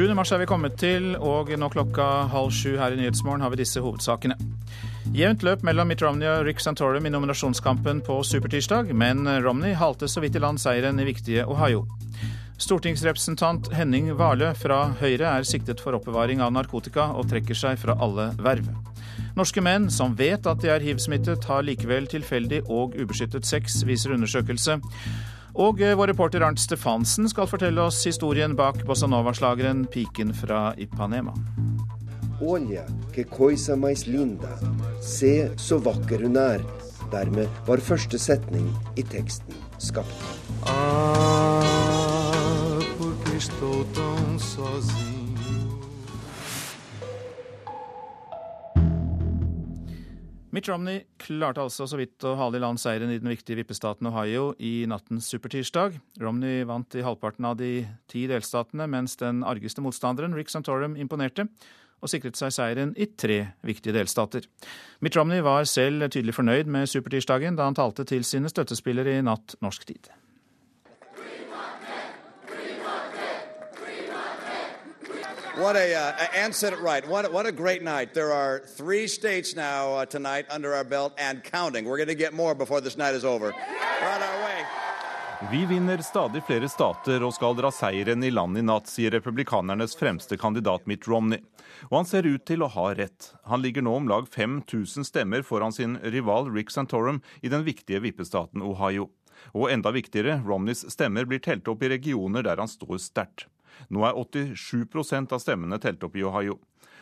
7. mars er vi kommet til, og nå klokka halv sju her i Nyhetsmorgen har vi disse hovedsakene. Jevnt løp mellom Mitt Romney og Rick Santorum i nominasjonskampen på supertirsdag, men Romney halte så vidt i land seieren i viktige Ohio. Stortingsrepresentant Henning Warløe fra Høyre er siktet for oppbevaring av narkotika og trekker seg fra alle verv. Norske menn som vet at de er hiv-smittet, har likevel tilfeldig og ubeskyttet sex, viser undersøkelse. Og eh, vår reporter Arnt Stefansen skal fortelle oss historien bak bossa nova-slageren 'Piken fra Ipanema'. Olja, que coisa mais linda. Se så vakker hun er. Dermed var første setning i teksten skapt. Ah, porque estou tão sozinho. Mitt Romney klarte altså så vidt å hale i land seieren i den viktige vippestaten Ohio i nattens supertirsdag. Romney vant i halvparten av de ti delstatene, mens den argeste motstanderen, Rick Santorum, imponerte og sikret seg seieren i tre viktige delstater. Mitt Romney var selv tydelig fornøyd med supertirsdagen da han talte til sine støttespillere i natt norsk tid. What a, uh, Ann said it right. What, what a great night. There are three states now uh, tonight under our belt and counting. We're going to get more before this night is over. We're on our way. Vi vinner stadig flere stater og skal dra seieren i land i natt, sier republikanernes fremste kandidat Mitt Romney. Og han ser ut til å ha rett. Han ligger nå om lag 5000 stemmer foran sin rival Rick Santorum i den viktige vippestaten Ohio. Og enda viktigere, Romneys stemmer blir telt opp i regioner der han står sterkt. Nå er 87% av stemmene telt opp i Ohio.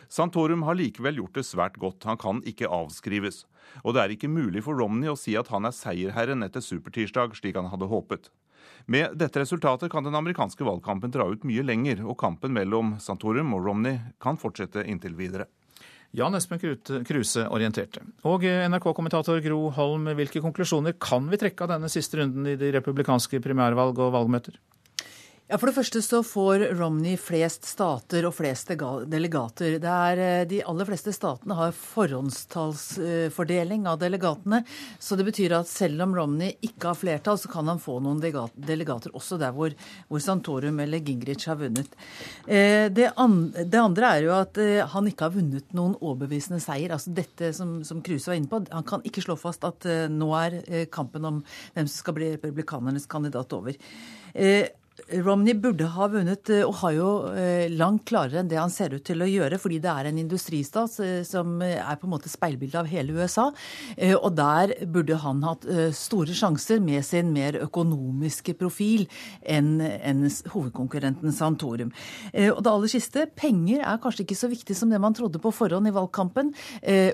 Santorum har likevel gjort det svært godt, han kan ikke avskrives. Og det er ikke mulig for Romney å si at han er seierherren etter supertirsdag, slik han hadde håpet. Med dette resultatet kan den amerikanske valgkampen dra ut mye lenger, og kampen mellom Santorum og Romney kan fortsette inntil videre. Jan Espen Kruse orienterte. Og NRK-kommentator Gro Holm, hvilke konklusjoner kan vi trekke av denne siste runden i de republikanske primærvalg og valgmøter? Ja, For det første så får Romney flest stater og flest delegater. Det er, eh, de aller fleste statene har forhåndstallsfordeling av delegatene. Så det betyr at selv om Romney ikke har flertall, så kan han få noen delegater også der hvor, hvor Santorum eller Gingrich har vunnet. Eh, det, andre er jo at eh, han ikke har vunnet noen overbevisende seier. Altså dette som, som Kruse var inne på. Han kan ikke slå fast at nå er kampen om hvem som skal bli republikanernes kandidat over. Romney burde ha vunnet Ohio eh, langt klarere enn det han ser ut til å gjøre, fordi det er en industristat eh, som er på en måte speilbildet av hele USA. Eh, og der burde han hatt store sjanser med sin mer økonomiske profil enn hovedkonkurrenten Santorum. Og det aller siste, penger er kanskje ikke så viktig som det man trodde på forhånd i valgkampen.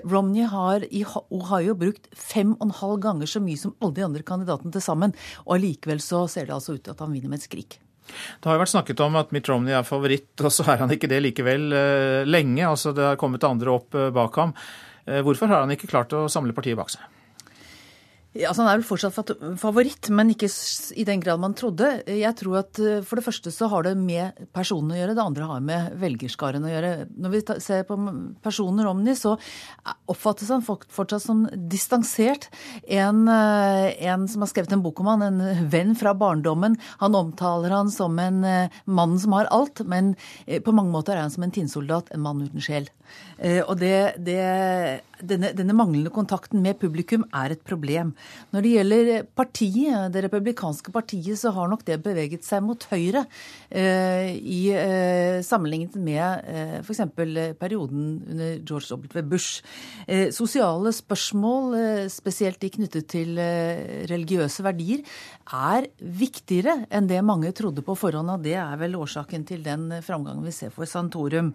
Romney har i Ohio brukt fem og en halv ganger så mye som alle de andre kandidatene til sammen. Og allikevel så ser det altså ut til at han vinner med et skrik. Det har jo vært snakket om at Mitt Romney er favoritt, og så er han ikke det likevel eh, lenge. Altså Det har kommet andre opp eh, bak ham. Eh, hvorfor har han ikke klart å samle partiet bak seg? Altså, han er vel fortsatt favoritt, men ikke i den grad man trodde. Jeg tror at eh, For det første så har det med personen å gjøre, det andre har med velgerskaren å gjøre. Når vi ser på personen Romney, så oppfattes han fortsatt som distansert. En, eh, en, som har skrevet en bok om han, en venn fra barndommen, han omtaler han som en eh, mann som har alt, men på mange måter er han som en tinnsoldat, en mann uten sjel. Og det, det denne, denne, manglende kontakten med publikum er et problem. Når det gjelder partiet, det republikanske partiet, så har nok det beveget seg mot høyre eh, i eh, sammenlignet med eh, f.eks. perioden under George W. Bush. Eh, sosiale spørsmål, eh, spesielt de knyttet til eh, religiøse verdier, er viktigere enn det mange trodde på forhånd, og det er vel årsaken til den framgangen vi ser for Santorum.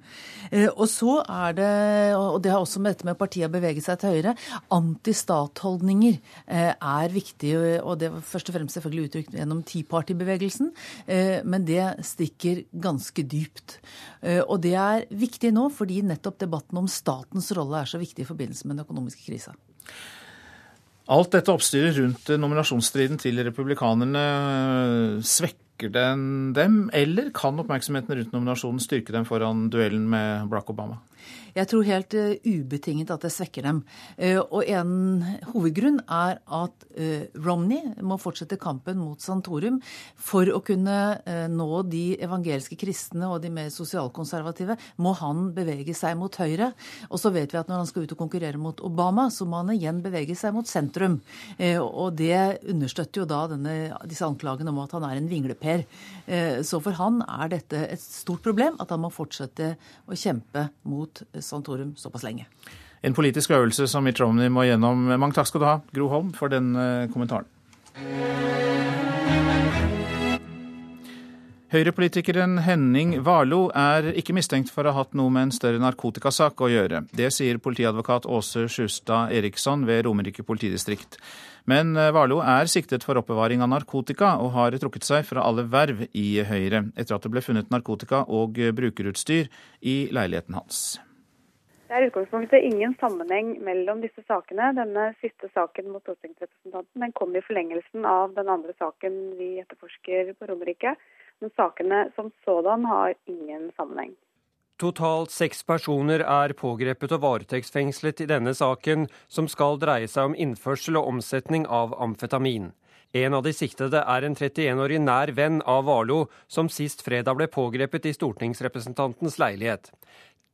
Eh, og så er det, og det har også med dette med partiet bevege seg til høyre. Antistatholdninger eh, er viktig, og det var først og fremst selvfølgelig uttrykt gjennom Tea Party-bevegelsen, eh, men det stikker ganske dypt. Eh, og det er viktig nå fordi nettopp debatten om statens rolle er så viktig i forbindelse med den økonomiske krisa. Alt dette oppstyret rundt nominasjonsstriden til republikanerne svekker den dem, eller kan oppmerksomheten rundt nominasjonen styrke dem foran duellen med Barack Obama? Jeg tror helt uh, ubetinget at det svekker dem. Uh, og en hovedgrunn er at uh, Romney må fortsette kampen mot Santorum for å kunne nå de evangeliske kristne og de mer sosialkonservative. Må han bevege seg mot høyre. Og så vet vi at når han skal ut og konkurrere mot Obama, så må han igjen bevege seg mot sentrum. Og det understøtter jo da denne, disse anklagene om at han er en vingleper. Så for han er dette et stort problem at han må fortsette å kjempe mot Santorum såpass lenge. En politisk øvelse som Mitt Romney må gjennom. Mange takk skal du ha, Gro Holm, for den eh, kommentaren. Høyrepolitikeren Henning Warlo er ikke mistenkt for å ha hatt noe med en større narkotikasak å gjøre. Det sier politiadvokat Åse Sjustad Eriksson ved Romerike politidistrikt. Men eh, er siktet for oppbevaring av narkotika, og har trukket seg fra alle verv i Høyre, etter at det ble funnet narkotika og brukerutstyr i leiligheten hans. Det er utgangspunktet ingen sammenheng mellom disse sakene. Denne siste saken mot stortingsrepresentanten den kom i forlengelsen av den andre saken vi etterforsker på Romerike. Men sakene som sådan har ingen sammenheng. Totalt seks personer er pågrepet og varetektsfengslet i denne saken, som skal dreie seg om innførsel og omsetning av amfetamin. En av de siktede er en 31-årig nær venn av Valo, som sist fredag ble pågrepet i stortingsrepresentantens leilighet.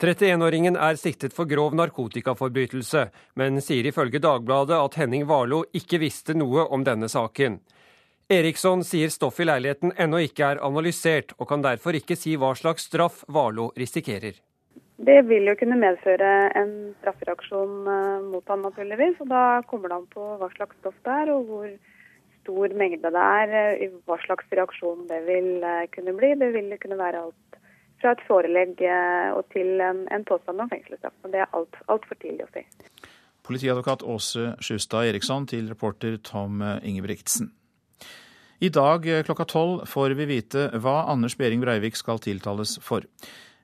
31-åringen er siktet for grov narkotikaforbrytelse, men sier ifølge Dagbladet at Henning Warlo ikke visste noe om denne saken. Eriksson sier stoffet i leiligheten ennå ikke er analysert, og kan derfor ikke si hva slags straff Valo risikerer. Det vil jo kunne medføre en straffereaksjon eh, mot han naturligvis. og Da kommer det an på hva slags stoff det er, og hvor stor mengde det er. Eh, hva slags reaksjon det vil eh, kunne bli. Det vil kunne være alt fra et forelegg og til en, en påstand om fengselsstraff. Men det er altfor alt tidlig å si. Politiadvokat Åse Sjustad Eriksson til reporter Tom Ingebrigtsen. I dag eh, klokka tolv får vi vite hva Anders Behring Breivik skal tiltales for.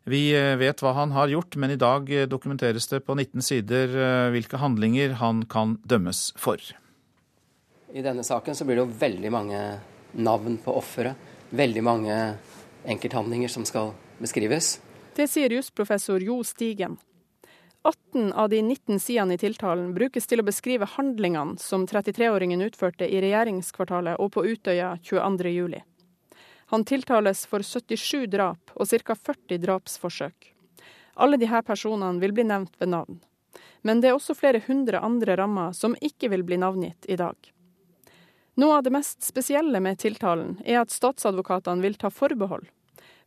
Vi eh, vet hva han har gjort, men i dag eh, dokumenteres det på 19 sider hvilke handlinger han kan dømmes for. I denne saken så blir det jo veldig mange navn på offeret. Veldig mange enkelthandlinger som skal beskrives. Det sier jusprofessor Jo Stigen. 18 av de 19 sidene i tiltalen brukes til å beskrive handlingene som 33-åringen utførte i regjeringskvartalet og på Utøya 22.07. Han tiltales for 77 drap og ca. 40 drapsforsøk. Alle disse personene vil bli nevnt ved navn. Men det er også flere hundre andre rammer som ikke vil bli navngitt i dag. Noe av det mest spesielle med tiltalen er at statsadvokatene vil ta forbehold.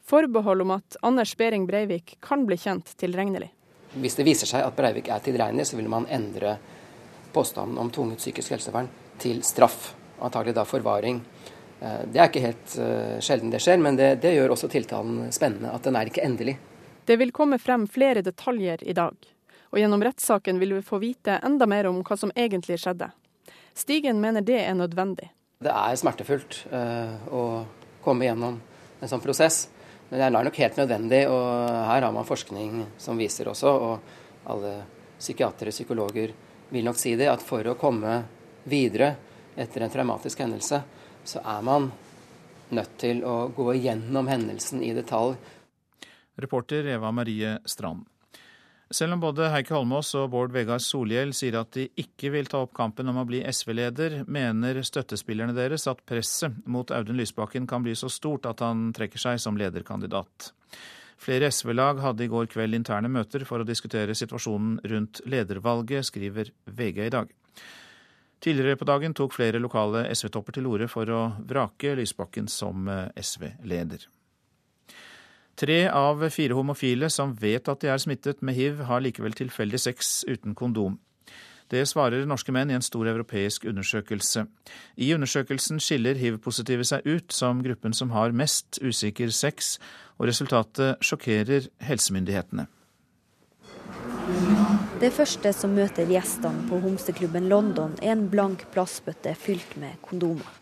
Forbehold om at Anders Behring Breivik kan bli kjent tilregnelig. Hvis det viser seg at Breivik er tilregnelig, så vil man endre påstanden om tvunget psykisk helsevern til straff. Antagelig da forvaring. Eh, det er ikke helt uh, sjelden det skjer, men det, det gjør også tiltalen spennende. At den er ikke endelig. Det vil komme frem flere detaljer i dag. Og gjennom rettssaken vil vi få vite enda mer om hva som egentlig skjedde. Stigen mener det er nødvendig. Det er smertefullt uh, å komme gjennom en sånn prosess. Men det er nok helt nødvendig, og her har man forskning som viser også, og alle psykiatere, psykologer vil nok si det, at for å komme videre etter en traumatisk hendelse, så er man nødt til å gå gjennom hendelsen i detalj. Reporter Eva Marie Strand. Selv om både Heikki Holmås og Bård Vegar Solhjell sier at de ikke vil ta opp kampen om å bli SV-leder, mener støttespillerne deres at presset mot Audun Lysbakken kan bli så stort at han trekker seg som lederkandidat. Flere SV-lag hadde i går kveld interne møter for å diskutere situasjonen rundt ledervalget, skriver VG i dag. Tidligere på dagen tok flere lokale SV-topper til orde for å vrake Lysbakken som SV-leder. Tre av fire homofile som vet at de er smittet med hiv, har likevel tilfeldig sex uten kondom. Det svarer norske menn i en stor europeisk undersøkelse. I undersøkelsen skiller hiv-positive seg ut som gruppen som har mest usikker sex, og resultatet sjokkerer helsemyndighetene. Det første som møter gjestene på homseklubben London, er en blank plastbøtte fylt med kondomer.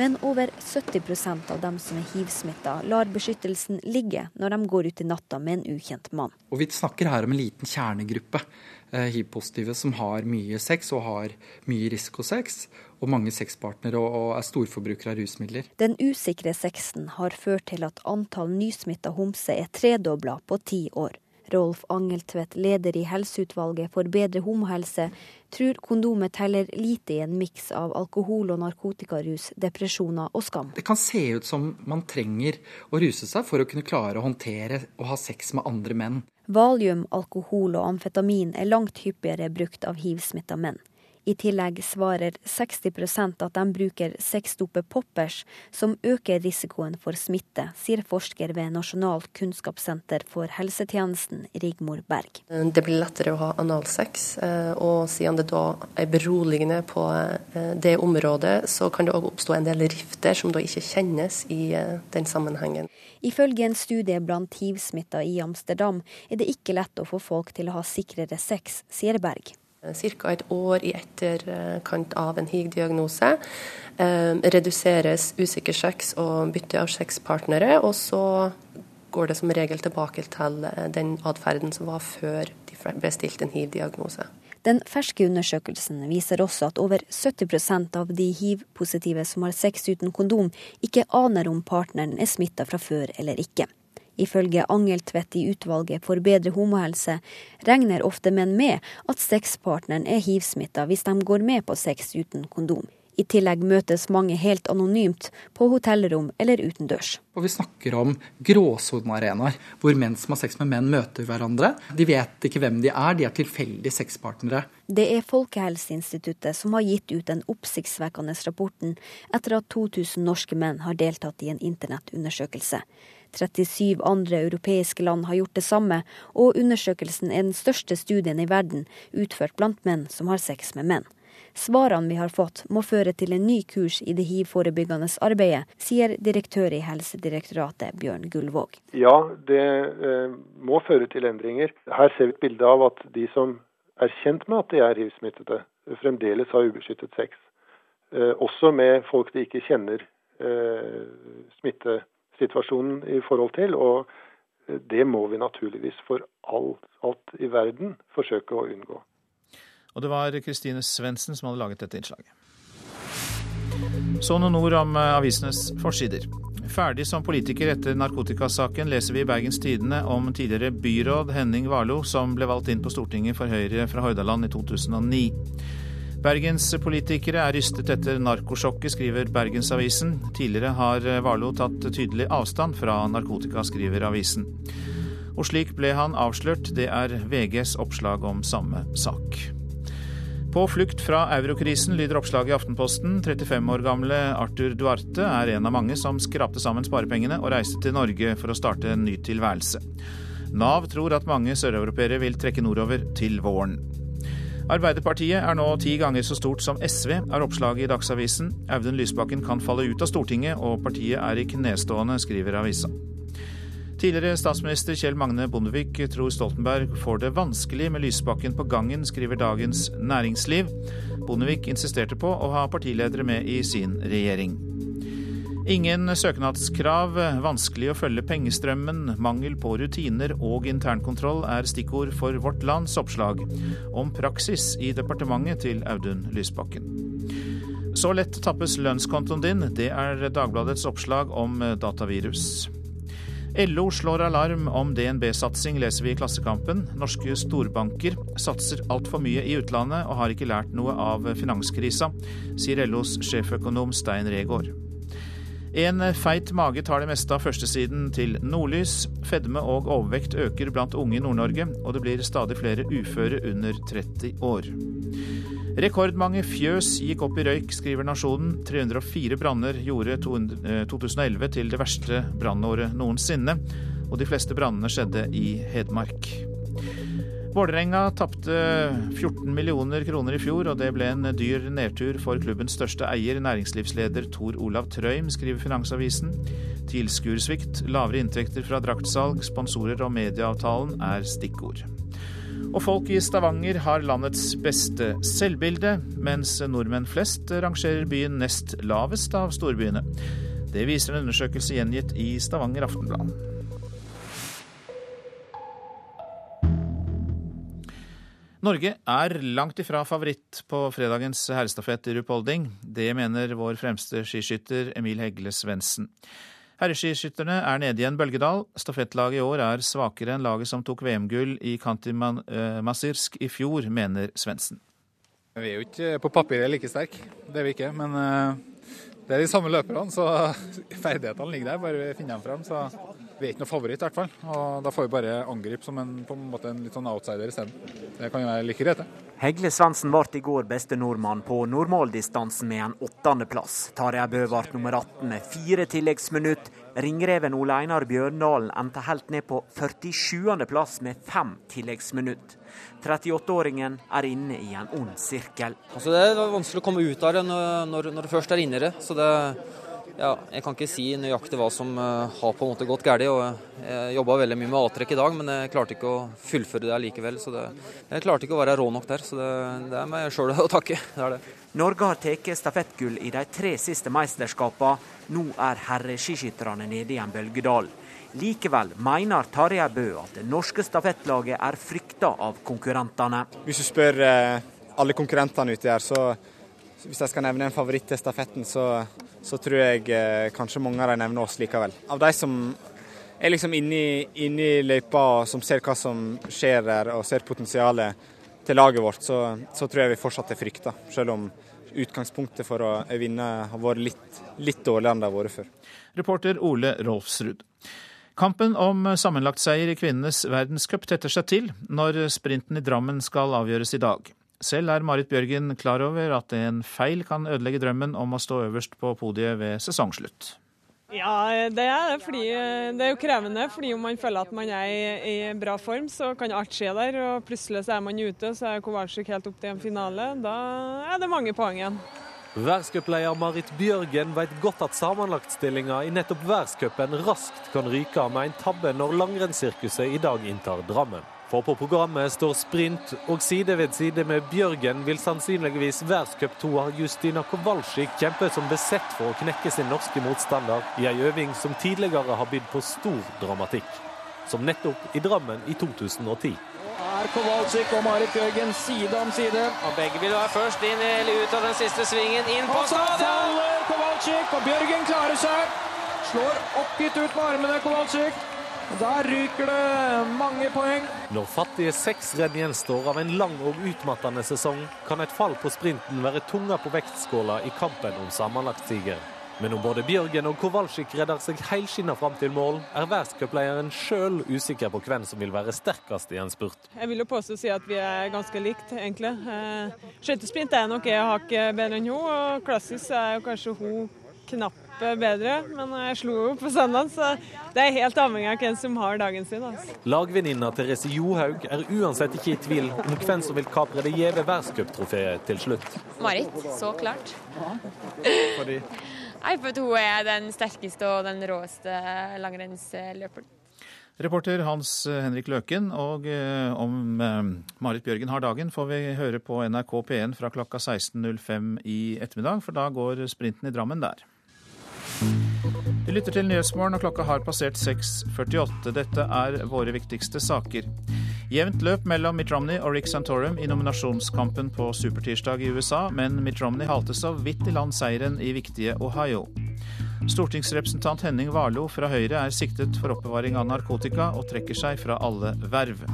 Men over 70% av dem som er hiv-smitta, lar beskyttelsen ligge når de går ut i natta med en ukjent mann. Og Vi snakker her om en liten kjernegruppe eh, hiv-positive som har mye sex og har mye risikosex, og mange sexpartnere og er storforbrukere av rusmidler. Den usikre sexen har ført til at antall nysmitta homser er tredobla på ti år. Rolf Angeltvedt, leder i Helseutvalget for bedre homohelse, tror kondomet teller lite i en miks av alkohol- og narkotikarus, depresjoner og skam. Det kan se ut som man trenger å ruse seg for å kunne klare å håndtere å ha sex med andre menn. Valium, alkohol og amfetamin er langt hyppigere brukt av hiv-smitta menn. I tillegg svarer 60% at de bruker sexdopet poppers, som øker risikoen for smitte, sier forsker ved Nasjonalt kunnskapssenter for helsetjenesten, Rigmor Berg. Det blir lettere å ha analsex, eh, og siden det da er beroligende på eh, det området, så kan det òg oppstå en del rifter som da ikke kjennes i eh, den sammenhengen. Ifølge en studie blant hivsmitta i Amsterdam er det ikke lett å få folk til å ha sikrere sex, sier Berg. Ca. et år i etterkant av en hiv-diagnose eh, reduseres usikker sex og bytte av sexpartnere, og så går det som regel tilbake til eh, den atferden som var før de ble stilt en hiv-diagnose. Den ferske undersøkelsen viser også at over 70% av de hiv-positive som har sex uten kondom, ikke aner om partneren er smitta fra før eller ikke. Ifølge Angeltvedt i utvalget for bedre homohelse regner ofte menn med at sexpartneren er hivsmitta hvis de går med på sex uten kondom. I tillegg møtes mange helt anonymt, på hotellrom eller utendørs. Og vi snakker om gråsonearenaer, hvor menn som har sex med menn, møter hverandre. De vet ikke hvem de er, de er tilfeldige sexpartnere. Det er Folkehelseinstituttet som har gitt ut den oppsiktsvekkende rapporten etter at 2000 norske menn har deltatt i en internettundersøkelse. 37 andre europeiske land har gjort det samme, og undersøkelsen er den største studien i verden utført blant menn som har sex med menn. Svarene vi har fått må føre til en ny kurs i det hiv-forebyggende arbeidet, sier direktør i Helsedirektoratet Bjørn Gullvåg. Ja, det eh, må føre til endringer. Her ser vi et bilde av at de som er kjent med at de er hiv-smittede, fremdeles har ubeskyttet sex. Eh, også med folk de ikke kjenner eh, smittesituasjonen i forhold til. Og det må vi naturligvis for alt, alt i verden forsøke å unngå. Og det var Kristine Svendsen som hadde laget dette innslaget. Så noen ord om eh, avisenes forsider. Ferdig som politiker etter narkotikasaken leser vi i Bergens Tidende om tidligere byråd Henning Warloe, som ble valgt inn på Stortinget for Høyre fra Hordaland i 2009. Bergenspolitikere er rystet etter narkosjokket, skriver Bergensavisen. Tidligere har Warloe tatt tydelig avstand fra narkotika, skriver avisen. Og slik ble han avslørt, det er VGs oppslag om samme sak. På flukt fra eurokrisen, lyder oppslaget i Aftenposten. 35 år gamle Arthur Duarte er en av mange som skrapte sammen sparepengene og reiste til Norge for å starte en ny tilværelse. Nav tror at mange søreuropeere vil trekke nordover til våren. Arbeiderpartiet er nå ti ganger så stort som SV, er oppslaget i Dagsavisen. Audun Lysbakken kan falle ut av Stortinget, og partiet er i knestående, skriver avisa. Tidligere statsminister Kjell Magne Bondevik tror Stoltenberg får det vanskelig med Lysbakken på gangen, skriver Dagens Næringsliv. Bondevik insisterte på å ha partiledere med i sin regjering. Ingen søknadskrav, vanskelig å følge pengestrømmen, mangel på rutiner og internkontroll er stikkord for Vårt Lands oppslag om praksis i departementet til Audun Lysbakken. Så lett tappes lønnskontoen din, det er Dagbladets oppslag om datavirus. LO slår alarm om DNB-satsing, leser vi i Klassekampen. Norske storbanker satser altfor mye i utlandet og har ikke lært noe av finanskrisa, sier LOs sjeføkonom Stein Regaard. En feit mage tar det meste av førstesiden til Nordlys. Fedme og overvekt øker blant unge i Nord-Norge, og det blir stadig flere uføre under 30 år. Rekordmange fjøs gikk opp i røyk, skriver Nasjonen. 304 branner gjorde 2011 eh, til det verste brannåret noensinne, og de fleste brannene skjedde i Hedmark. Vålerenga tapte 14 millioner kroner i fjor, og det ble en dyr nedtur for klubbens største eier, næringslivsleder Tor Olav Trøim, skriver Finansavisen. Tilskuersvikt, lavere inntekter fra draktsalg, sponsorer og medieavtalen er stikkord. Og folk i Stavanger har landets beste selvbilde, mens nordmenn flest rangerer byen nest lavest av storbyene. Det viser en undersøkelse gjengitt i Stavanger Aftenblad. Norge er langt ifra favoritt på fredagens herrestafett i rupolding. Det mener vår fremste skiskytter Emil Hegle Svendsen. Herreskiskytterne er nede i en bølgedal. Stafettlaget i år er svakere enn laget som tok VM-gull i Kantimasirsk i fjor, mener Svendsen. Vi er jo ikke på papiret like sterke, det er vi ikke. Men det er de samme løperne, så ferdighetene ligger der. Bare vi finner dem frem. Så vi er ikke noe favoritt, i hvert fall. Og da får vi bare angripe som en, på en måte en litt sånn outsider isteden. Det kan jo være like greit, det. Hegle Svendsen ble i går beste nordmann på normaldistansen med en åttendeplass. Tarjei Bø ble nummer 18 med fire tilleggsminutt. Ringreven Ole Einar Bjørndalen endte helt ned på 47.-plass med fem tilleggsminutt. 38-åringen er inne i en ond sirkel. Altså det er vanskelig å komme ut av det når, når, du først er inne i det. Så det, ja, jeg kan ikke si nøyaktig hva som uh, har på en måte gått galt. Jeg jobba veldig mye med A-trekk i dag, men jeg klarte ikke å fullføre det likevel. Så det, jeg klarte ikke å være rå nok der, så det, det er meg sjøl å takke. Det er det. Norge har tatt stafettgull i de tre siste mesterskapene. Nå er herreskiskytterne nede i en bølgedal. Likevel mener Tarjei Bø at det norske stafettlaget er frykta av konkurrentene. Hvis du spør uh, alle konkurrentene ute her, så hvis jeg skal nevne en favoritt til stafetten, så, så tror jeg eh, kanskje mange av dem nevner oss likevel. Av de som er liksom inne i, i løypa, som ser hva som skjer der og ser potensialet til laget vårt, så, så tror jeg vi fortsatt er frykta. Selv om utgangspunktet for å vinne har vært litt, litt dårligere enn det har vært før. Reporter Ole Rolfsrud. Kampen om sammenlagtseier i kvinnenes verdenscup tetter seg til når sprinten i Drammen skal avgjøres i dag. Selv er Marit Bjørgen klar over at en feil kan ødelegge drømmen om å stå øverst på podiet ved sesongslutt. Ja, det er det. Fordi det er jo krevende. fordi om man føler at man er i, bra form, så kan alt skje der. Og plutselig så er man ute, så er Kowalczyk helt opp til en finale. Da er det mange poeng igjen. Verdenscupleder Marit Bjørgen vet godt at sammenlagtstillinga i nettopp verdenscupen raskt kan ryke med en tabbe når langrennssirkuset i dag inntar Drammen. For på programmet står sprint, og side ved side med Bjørgen vil sannsynligvis verdenscuptoer Justina Kowalczyk kjempe som besett for å knekke sin norske motstander i ei øving som tidligere har bydd på stor dramatikk. Som nettopp i Drammen i 2010. Er Kowalczyk og Marit Bjørgen side om side. Og begge vil være først inn eller ut av den siste svingen. Inn på stadion! Kowalczyk, og Bjørgen klarer seg. Slår oppgitt ut med armene, Kowalczyk. Der ryker det mange poeng. Når fattige seks renn gjenstår av en lang og utmattende sesong, kan et fall på sprinten være tunga på vektskåla i kampen om sammenlagtsiger. Men om både Bjørgen og Kowalczyk redder seg helskinna fram til mål, er verdenscupleieren sjøl usikker på hvem som vil være sterkest i en spurt. Jeg vil jo påstå å si at vi er ganske likt, egentlig. Eh, skøytesprint er nok jeg hakket bedre enn hun, og klassisk er jo kanskje hun knappet bedre, men jeg slo jo på søndag, så det er helt avhengig av hvem som har dagen sin. Altså. Lagvenninna Therese Johaug er uansett ikke i tvil om hvem som vil kapre det gjeve verdenscuptrofeet til slutt. Marit, så klart. Fordi? Nei, for hun er den sterkeste og den råeste langrennsløperen. Reporter Hans Henrik Løken, og eh, om eh, Marit Bjørgen har dagen, får vi høre på NRK P1 fra klokka 16.05 i ettermiddag, for da går sprinten i Drammen der. Du lytter til Nyhetsmorgen, og klokka har passert 6.48. Dette er våre viktigste saker. Jevnt løp mellom Mitt Romney og Rick Santorum i nominasjonskampen på supertirsdag i USA, men Mitt Romney halte så vidt i land seieren i viktige Ohio. Stortingsrepresentant Henning Warloe fra Høyre er siktet for oppbevaring av narkotika og trekker seg fra alle verv.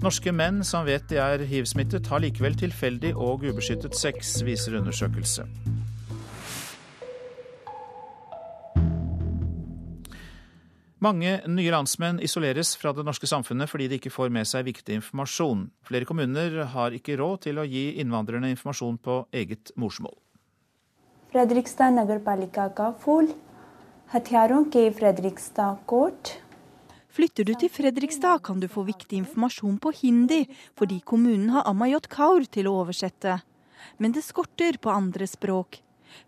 Norske menn som vet de er hiv-smittet, har likevel tilfeldig og ubeskyttet sex, viser undersøkelse. Mange nye landsmenn isoleres fra det norske samfunnet fordi de ikke får med seg viktig informasjon. Flere kommuner har ikke råd til å gi innvandrerne informasjon på eget morsmål. Fredrikstad Nagarpalika ka full. हथियारों के Fredrikstad court. Flytter du til Fredrikstad, kan du få viktig informasjon på hindi, fordi kommunen har Amayot Kaur til å oversette. Men det skorter på andre språk.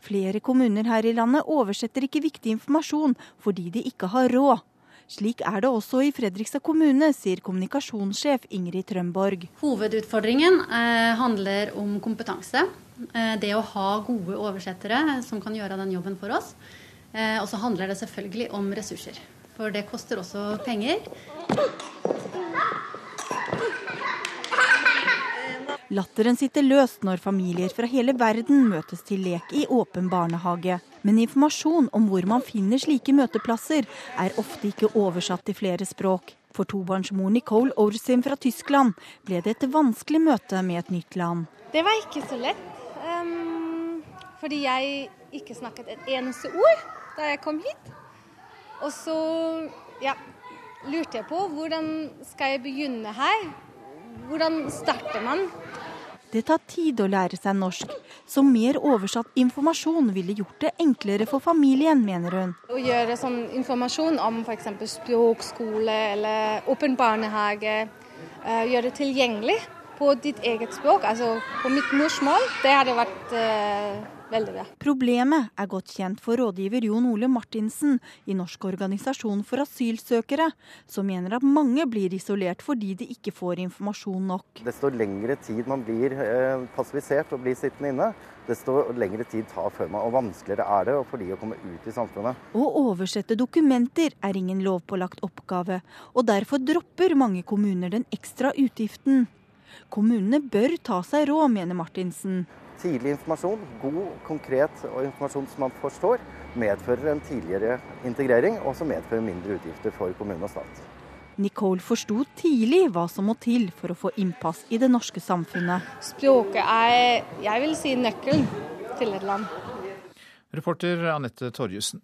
Flere kommuner her i landet oversetter ikke viktig informasjon fordi de ikke har råd. Slik er det også i Fredrikstad kommune, sier kommunikasjonssjef Ingrid Trømborg. Hovedutfordringen eh, handler om kompetanse. Eh, det å ha gode oversettere som kan gjøre den jobben for oss. Eh, og så handler det selvfølgelig om ressurser. For det koster også penger. Latteren sitter løst når familier fra hele verden møtes til lek i åpen barnehage. Men informasjon om hvor man finner slike møteplasser, er ofte ikke oversatt til flere språk. For tobarnsmor Nicole Orsim fra Tyskland ble det et vanskelig møte med et nytt land. Det var ikke så lett, um, fordi jeg ikke snakket et eneste ord da jeg kom hit. Og så ja, lurte jeg på hvordan skal jeg begynne her? Hvordan starter man? Det tar tid å lære seg norsk, så mer oversatt informasjon ville gjort det enklere for familien, mener hun. Å gjøre sånn informasjon om f.eks. språkskole eller åpen barnehage, uh, gjøre det tilgjengelig på ditt eget språk, altså på mitt morsmål, det hadde vært uh, veldig bra. Problemet er godt kjent for rådgiver Jon Ole Martinsen i Norsk organisasjon for asylsøkere, som mener at mange blir isolert fordi de ikke får informasjon nok. Desto lengre tid man blir eh, passivisert og blir sittende inne, desto lengre tid tar før man, og vanskeligere er det for de å komme ut i samfunnet. Å oversette dokumenter er ingen lovpålagt oppgave, og derfor dropper mange kommuner den ekstra utgiften. Kommunene bør ta seg råd, mener Martinsen. Tidlig informasjon, god, konkret og informasjon som man forstår, medfører en tidligere integrering, og som medfører mindre utgifter for kommune og stat. Nicole forsto tidlig hva som må til for å få innpass i det norske samfunnet. Språket er, jeg vil si, nøkkelen til et land. Reporter Anette Torjussen.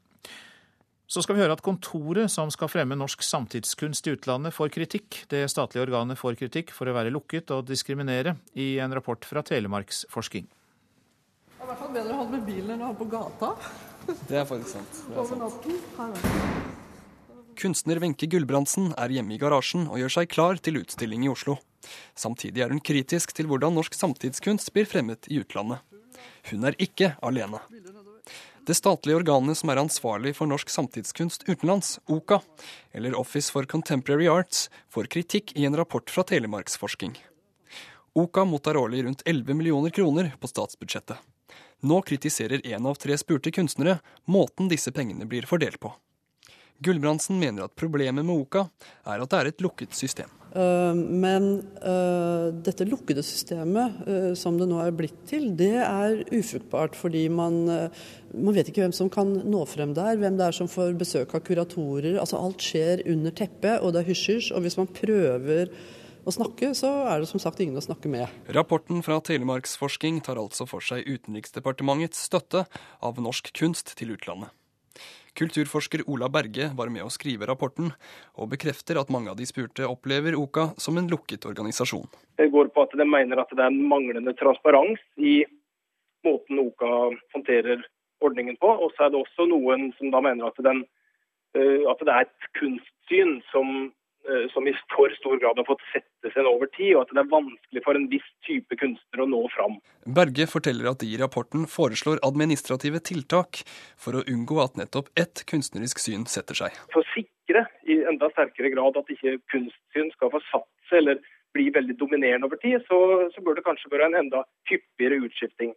Så skal vi høre at kontoret som skal fremme norsk samtidskunst i utlandet, får kritikk. Det statlige organet får kritikk for å være lukket og diskriminere, i en rapport fra Telemarksforsking. Det er i hvert fall bedre å ha med bilen enn å ha på gata. Det er faktisk sant. Det er sant. Kunstner Wenche Gulbrandsen er hjemme i garasjen og gjør seg klar til utstilling i Oslo. Samtidig er hun kritisk til hvordan norsk samtidskunst blir fremmet i utlandet. Hun er ikke alene. Det statlige organet som er ansvarlig for norsk samtidskunst utenlands, OCA, eller Office for Contemporary Arts, får kritikk i en rapport fra Telemarksforsking. OCA mottar årlig rundt 11 millioner kroner på statsbudsjettet. Nå kritiserer én av tre spurte kunstnere måten disse pengene blir fordelt på. Gulbrandsen mener at problemet med OKA er at det er et lukket system. Uh, men uh, dette lukkede systemet uh, som det nå er blitt til, det er ufruktbart. Fordi man, man, vet ikke hvem som kan nå frem der, hvem det er som får besøk av kuratorer. Altså Alt skjer under teppet, og det er hysj-hysj. Og hvis man prøver å snakke, så er det som sagt ingen å snakke med. Rapporten fra Telemarksforsking tar altså for seg Utenriksdepartementets støtte av norsk kunst til utlandet. Kulturforsker Ola Berge var med å skrive rapporten, og bekrefter at mange av de spurte opplever OKA som en lukket organisasjon. Det går på at de mener at det er en manglende transparens i måten OKA håndterer ordningen på. Og så er det også noen som da mener at, den, at det er et kunstsyn som Eh, som i for stor grad har fått sette seg over tid, og at det er vanskelig for en viss type kunstner å nå fram. Berge forteller at de i rapporten foreslår administrative tiltak for å unngå at nettopp ett kunstnerisk syn setter seg. For å sikre i enda sterkere grad at ikke kunstsyn skal få satt seg eller bli veldig dominerende over tid, så, så bør det kanskje være en enda hyppigere utskifting.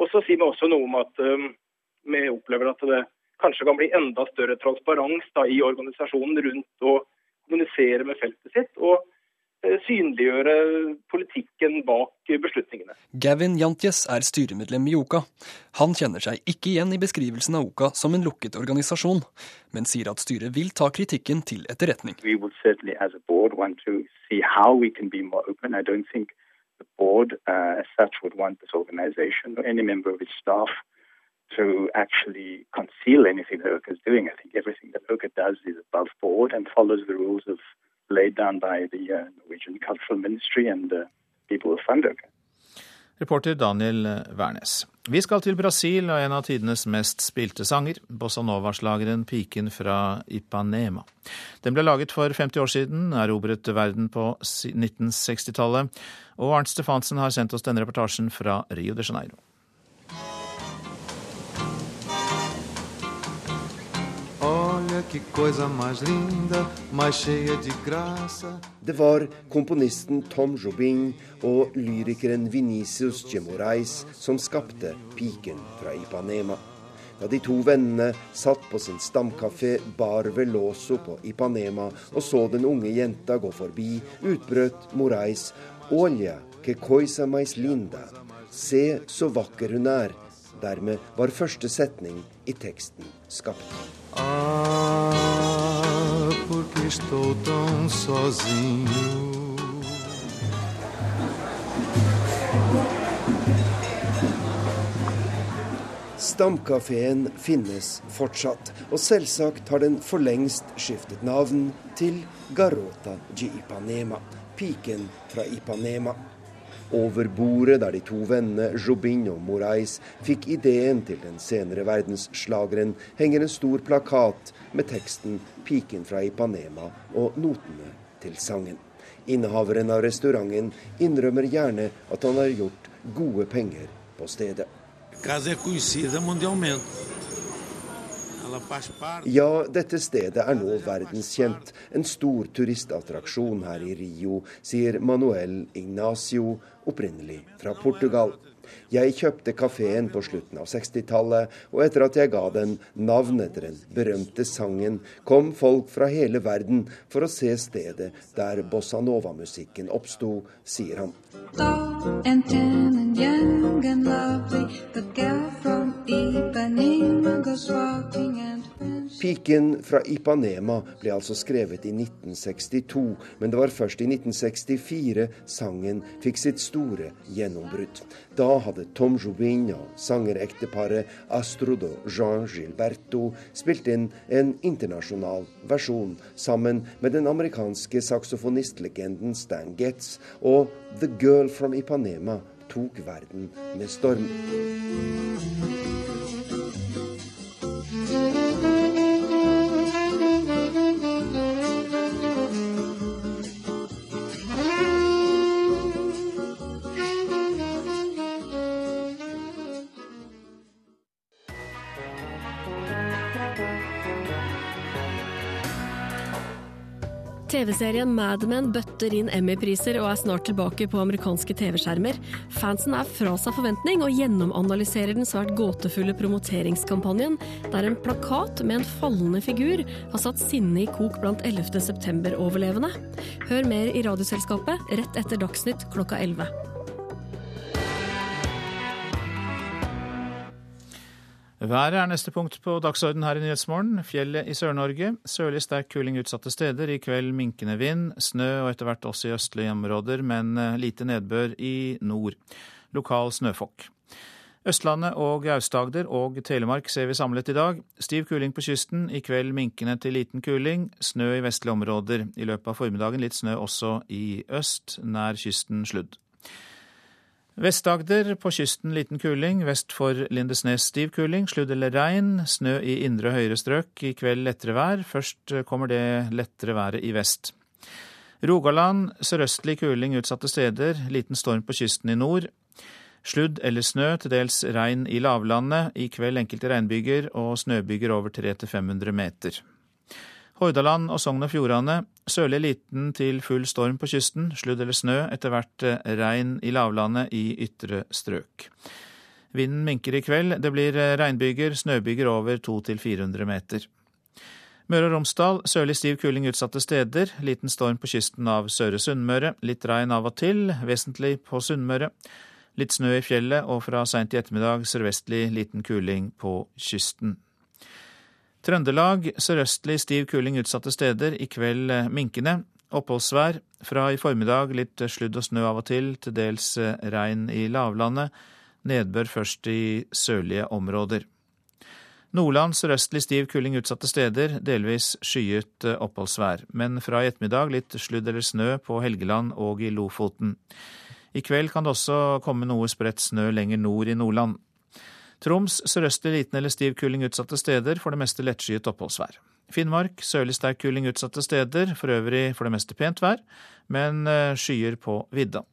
Og så sier vi også noe om at um, vi opplever at det kanskje kan bli enda større transparens da, i organisasjonen rundt å kommunisere med feltet sitt og eh, synliggjøre politikken bak beslutningene. Gavin Jantjes er styremedlem i OKA. Han kjenner seg ikke igjen i beskrivelsen av OKA som en lukket organisasjon, men sier at styret vil ta kritikken til etterretning. Vi vil certainly som a board want to see how we can be more open. I don't think the board uh, as such would want this organization or any member of its staff to actually conceal anything that OCA is doing. I think everything that OCA does is above board and follows the rules of laid down by the uh, Norwegian Cultural Ministry and the people who fund OCA. Reporter Daniel Wærnes. Vi skal til Brasil og en av tidenes mest spilte sanger, bossa nova-slageren 'Piken fra Ipanema'. Den ble laget for 50 år siden, erobret verden på 1960-tallet, og Arnt Stefansen har sendt oss denne reportasjen fra Rio de Janeiro. Det var komponisten Tom Jobin og lyrikeren Venicius Gemorais som skapte 'Piken fra Ipanema'. Da de to vennene satt på sin stamkafé Bar Veloso på Ipanema og så den unge jenta gå forbi, utbrøt Morais 'Olja, que coisa mais linda. Se så vakker hun er. Dermed var første setning i teksten skapt. Ah, porque estou tão sozinho. Stamkafeen finnes fortsatt, og selvsagt har den for lengst skiftet navn til Garota de Ipanema, piken fra Ipanema. Over bordet der de to vennene Jobin og Morais fikk ideen til den senere verdensslageren, henger en stor plakat med teksten 'Piken fra Ipanema' og notene til sangen. Innehaveren av restauranten innrømmer gjerne at han har gjort gode penger på stedet. casa é conhecida mundialmente. Ja, dette stedet er nå verdenskjent. En stor turistattraksjon her i Rio, sier Manuel Ignacio, opprinnelig fra Portugal. Jeg kjøpte kafeen på slutten av 60-tallet, og etter at jeg ga den navn etter den berømte sangen, kom folk fra hele verden for å se stedet der bossa nova-musikken oppsto, sier han. Piken fra Ipanema ble altså skrevet i 1962, men det var først i 1964 sangen fikk sitt store gjennombrudd. Da hadde Tom Jobin og sangerekteparet Astrud og Jean Gilberto spilt inn en internasjonal versjon sammen med den amerikanske saksofonistlegenden Stan Getz, og The Girl from Ipanema tok verden med storm. TV-serien Mad Men bøtter inn Emmy-priser og er snart tilbake på amerikanske TV-skjermer. Fansen er fra seg forventning og gjennomanalyserer den svært gåtefulle promoteringskampanjen, der en plakat med en fallende figur har satt sinnet i kok blant 11. september-overlevende. Hør mer i Radioselskapet rett etter Dagsnytt klokka 11. Været er neste punkt på dagsorden her i Nyhetsmorgen. Fjellet i Sør-Norge. Sørlig sterk kuling utsatte steder. I kveld minkende vind. Snø og etter hvert også i østlige områder, men eh, lite nedbør i nord. Lokal snøfokk. Østlandet og Aust-Agder og Telemark ser vi samlet i dag. Stiv kuling på kysten. I kveld minkende til liten kuling. Snø i vestlige områder. I løpet av formiddagen litt snø også i øst, nær kysten sludd. Vest-Agder på kysten liten kuling, vest for Lindesnes stiv kuling, sludd eller regn, snø i indre høyere strøk, i kveld lettere vær, først kommer det lettere været i vest. Rogaland sørøstlig kuling utsatte steder, liten storm på kysten i nord. Sludd eller snø, til dels regn i lavlandet, i kveld enkelte regnbyger og snøbyger over 300-500 meter. Hordaland og Sogn og Fjordane sørlig liten til full storm på kysten, sludd eller snø, etter hvert eh, regn i lavlandet i ytre strøk. Vinden minker i kveld, det blir eh, regnbyger, snøbyger over 200-400 meter. Møre og Romsdal sørlig stiv kuling utsatte steder, liten storm på kysten av Søre Sunnmøre, litt regn av og til, vesentlig på Sunnmøre. Litt snø i fjellet og fra seint i ettermiddag sørvestlig liten kuling på kysten. Trøndelag sørøstlig stiv kuling utsatte steder, i kveld eh, minkende. Oppholdsvær. Fra i formiddag litt sludd og snø av og til, til dels eh, regn i lavlandet. Nedbør først i sørlige områder. Nordland sørøstlig stiv kuling utsatte steder, delvis skyet eh, oppholdsvær. Men fra i ettermiddag litt sludd eller snø på Helgeland og i Lofoten. I kveld kan det også komme noe spredt snø lenger nord i Nordland. Troms sørøstlig liten eller stiv kuling utsatte steder, for det meste lettskyet oppholdsvær. Finnmark sørlig sterk kuling utsatte steder, for øvrig for det meste pent vær, men eh, skyer på vidda.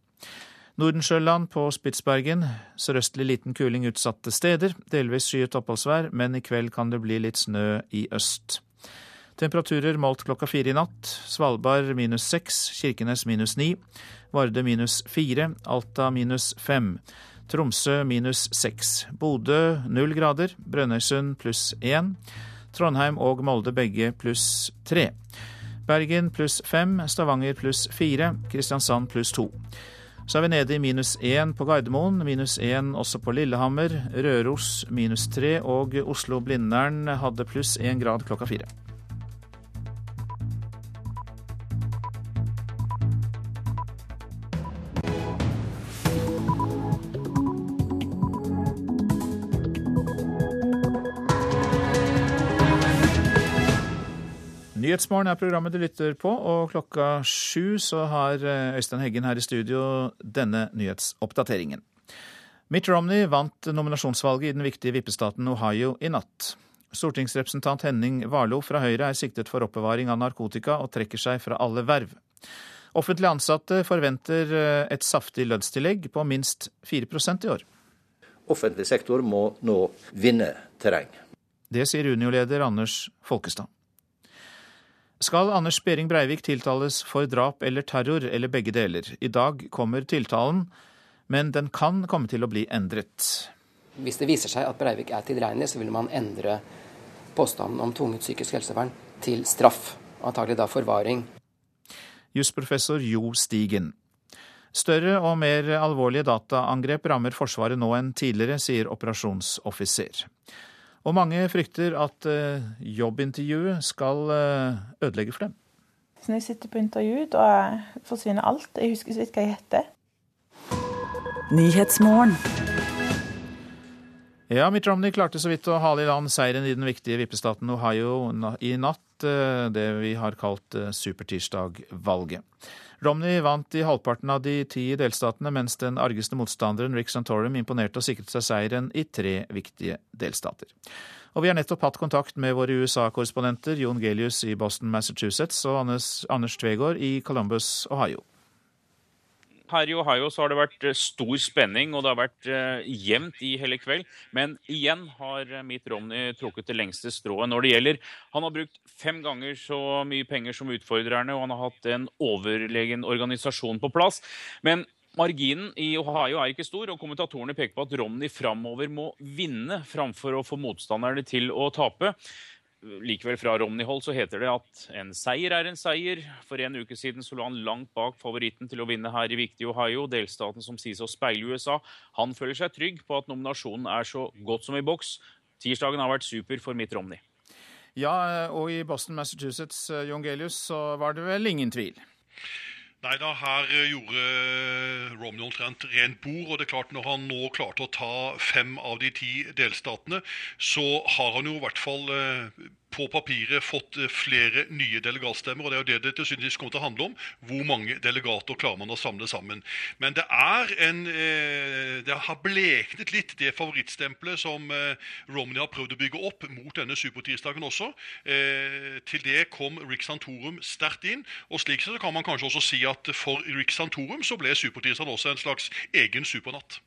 Nordensjøland på Spitsbergen sørøstlig liten kuling utsatte steder, delvis skyet oppholdsvær, men i kveld kan det bli litt snø i øst. Temperaturer målt klokka fire i natt. Svalbard minus seks, Kirkenes minus ni, Varde minus fire, Alta minus fem. Tromsø minus seks. Bodø null grader. Brønnøysund pluss én. Trondheim og Molde begge pluss tre. Bergen pluss fem. Stavanger pluss fire. Kristiansand pluss to. Så er vi nede i minus én på Gardermoen, minus én også på Lillehammer. Røros minus tre, og Oslo-Blindern hadde pluss én grad klokka fire. Nyhetsmorgen er programmet du lytter på, og klokka sju så har eh, Øystein Heggen her i studio denne nyhetsoppdateringen. Mitt Romney vant nominasjonsvalget i den viktige vippestaten Ohio i natt. Stortingsrepresentant Henning Warloe fra Høyre er siktet for oppbevaring av narkotika og trekker seg fra alle verv. Offentlig ansatte forventer eh, et saftig lønnstillegg på minst 4% i år. Offentlig sektor må nå vinne terreng. Det sier Unio-leder Anders Folkestad. Skal Anders Behring Breivik tiltales for drap eller terror, eller begge deler? I dag kommer tiltalen, men den kan komme til å bli endret. Hvis det viser seg at Breivik er tilregnelig, så vil man endre påstanden om tvunget psykisk helsevern til straff, antagelig da forvaring. Jusprofessor Jo Stigen. Større og mer alvorlige dataangrep rammer Forsvaret nå enn tidligere, sier operasjonsoffiser. Og mange frykter at eh, jobbintervjuet skal eh, ødelegge for dem. Så når jeg sitter på intervju, da forsvinner alt. Jeg husker så vidt hva jeg heter. Ja, Mitt Romney klarte så vidt å hale i land seieren i den viktige vippestaten Ohio i natt, eh, det vi har kalt supertirsdag-valget. Romney vant i halvparten av de ti delstatene, mens den argeste motstanderen Rick Santorum imponerte og sikret seg seieren i tre viktige delstater. Og vi har nettopp hatt kontakt med våre USA-korrespondenter Jon Gelius i Boston, Massachusetts og Anders, Anders Tvegård i Columbus, Ohio. Her i Ohio så har det vært eh, stor spenning, og det har vært uh, jevnt i hele kveld. Men igjen har eh, Mitt Romney trukket det lengste strået når det gjelder. Han har brukt fem ganger så mye penger som utfordrerne, og han har hatt en overlegen organisasjon på plass. Men Marginen i Ohio er ikke stor, og kommentatorene peker på at Romney framover må vinne framfor å få motstanderne til å tape. Likevel fra Romney-hold så heter det at en seier er en seier. For en uke siden så lå han langt bak favoritten til å vinne her i viktige Ohio, delstaten som sies å speile USA. Han føler seg trygg på at nominasjonen er så godt som i boks. Tirsdagen har vært super for Mitt Romney. Ja, og i Boston, Massachusetts, eh, John Gelius, så var det vel ingen tvil? Nei da, her gjorde Romney omtrent rent bord. og det er klart Når han nå klarte å ta fem av de ti delstatene, så har han jo i hvert fall eh, på papiret fått eh, flere nye delegatstemmer. og Det er jo det det til og kommer til å handle om. Hvor mange delegater klarer man å samle sammen. Men det er en eh, Det har bleknet litt, det favorittstempelet som eh, Romney har prøvd å bygge opp mot denne supertirsdagen også. Til det kom Rick Santorum sterkt inn. og Slik så kan man kanskje også si at for Rick Santorum så ble supertirsdagen også en slags egen supernatt.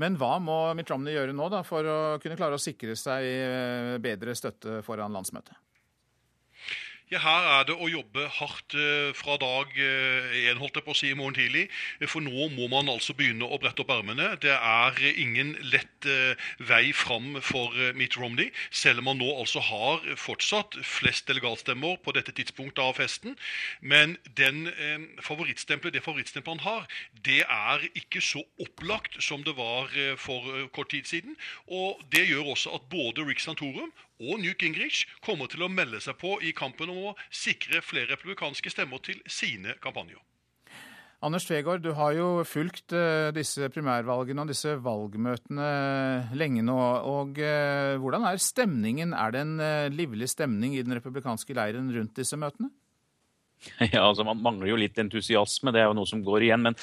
Men hva må Mitt Romney gjøre nå da, for å kunne klare å sikre seg eh, bedre støtte foran landsmøtet? Ja, Her er det å jobbe hardt eh, fra dag én, holdt jeg på å si, i morgen tidlig. For nå må man altså begynne å brette opp ermene. Det er ingen lett eh, vei fram for eh, Mitt Romney, selv om man nå altså har fortsatt flest delegatstemmer på dette tidspunktet av festen. Men den favorittstempelet, det favorittstempelet han har, det er ikke så opplagt som det var for kort tid siden. Og det gjør også at både Rick Santorum og Newt Gingrich kommer til å melde seg på i kampen om å sikre flere republikanske stemmer til sine kampanjer. Anders Tvegård, du har jo fulgt uh, disse primærvalgene og disse valgmøtene lenge nå. og uh, Hvordan er stemningen? Er det en livlig stemning i den republikanske leiren rundt disse møtene? Ja, altså Man mangler jo litt entusiasme, det er jo noe som går igjen. Men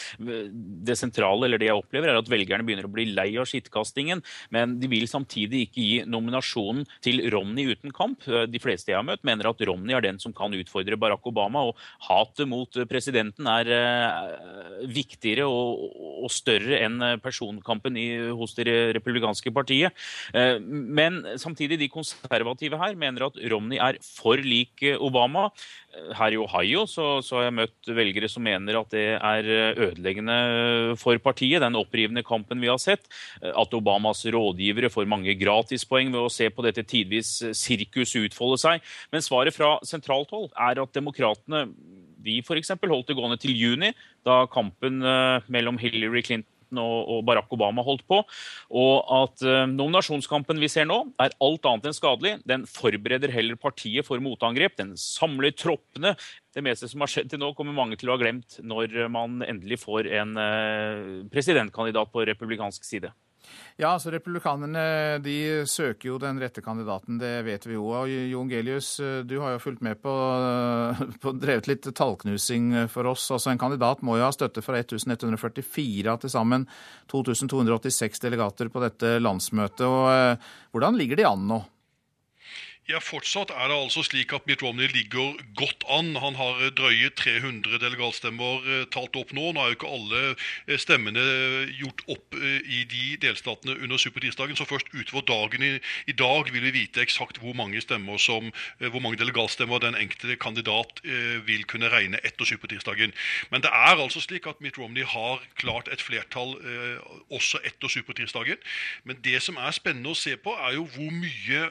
det sentrale, eller det jeg opplever, er at velgerne begynner å bli lei av skittkastingen. Men de vil samtidig ikke gi nominasjonen til Romney uten kamp. De fleste jeg har møtt, mener at Romney er den som kan utfordre Barack Obama. Og hatet mot presidenten er uh, viktigere og, større enn personkampen hos det republikanske partiet. Men samtidig, de konservative her mener at Romney er for lik Obama. Her i Ohio så, så, har jeg møtt velgere som mener at det er ødeleggende for partiet, den opprivende kampen vi har sett. At Obamas rådgivere får mange gratispoeng ved å se på dette tidvis sirkus utfolde seg. Men svaret fra sentralt hold er at demokratene de f.eks. holdt det gående til juni, da kampen mellom Hillary Clinton og Barack Obama holdt på. Og at nominasjonskampen vi ser nå, er alt annet enn skadelig. Den forbereder heller partiet for motangrep. Den samler troppene. Det meste som har skjedd til nå, kommer mange til å ha glemt når man endelig får en presidentkandidat på republikansk side. Ja, altså Republikanerne de søker jo den rette kandidaten, det vet vi jo. Og Jon Gelius, du har jo fulgt med på, på drevet litt tallknusing for oss. Altså En kandidat må jo ha støtte fra 1144 av til sammen 2286 delegater på dette landsmøtet. og Hvordan ligger de an nå? Ja, Fortsatt er det altså slik at Mitt Romney ligger godt an. Han har drøye 300 delegatstemmer eh, talt opp nå. Nå er jo ikke alle eh, stemmene gjort opp eh, i de delstatene under supertirsdagen, så først utover dagen i, i, dag vil vi vite eksakt hvor mange stemmer som, hvor mange delegatstemmer den enkelte kandidat vil kunne regne etter supertirsdagen. Men det er altså slik at Mitt Romney har klart et flertall også etter supertirsdagen. Men det som er spennende å se på, er jo hvor mye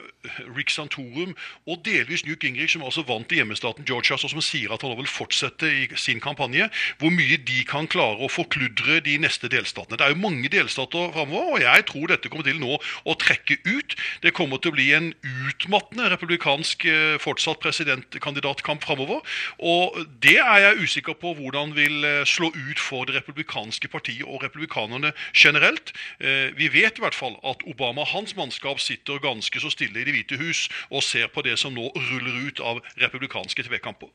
Rick Santor Forum og delvis Newt Gingrich, som altså vant i hjemmestaten Georgia, som sier at han vil fortsette i sin kampanje, hvor mye de kan klare å forkludre de neste delstatene. Det er jo mange delstater framover, og jeg tror dette kommer til nå å trekke ut. Det kommer til å bli en utmattende republikansk eh, fortsatt presidentkandidatkamp framover. Og det er jeg usikker på hvordan vil eh, slå ut for det republikanske partiet og republikanerne generelt. Eh, vi vet i hvert fall at Obama og hans mannskap sitter ganske så stille i Det hvite hus og ser på det som nå ruller ut av republikanske tvekamper.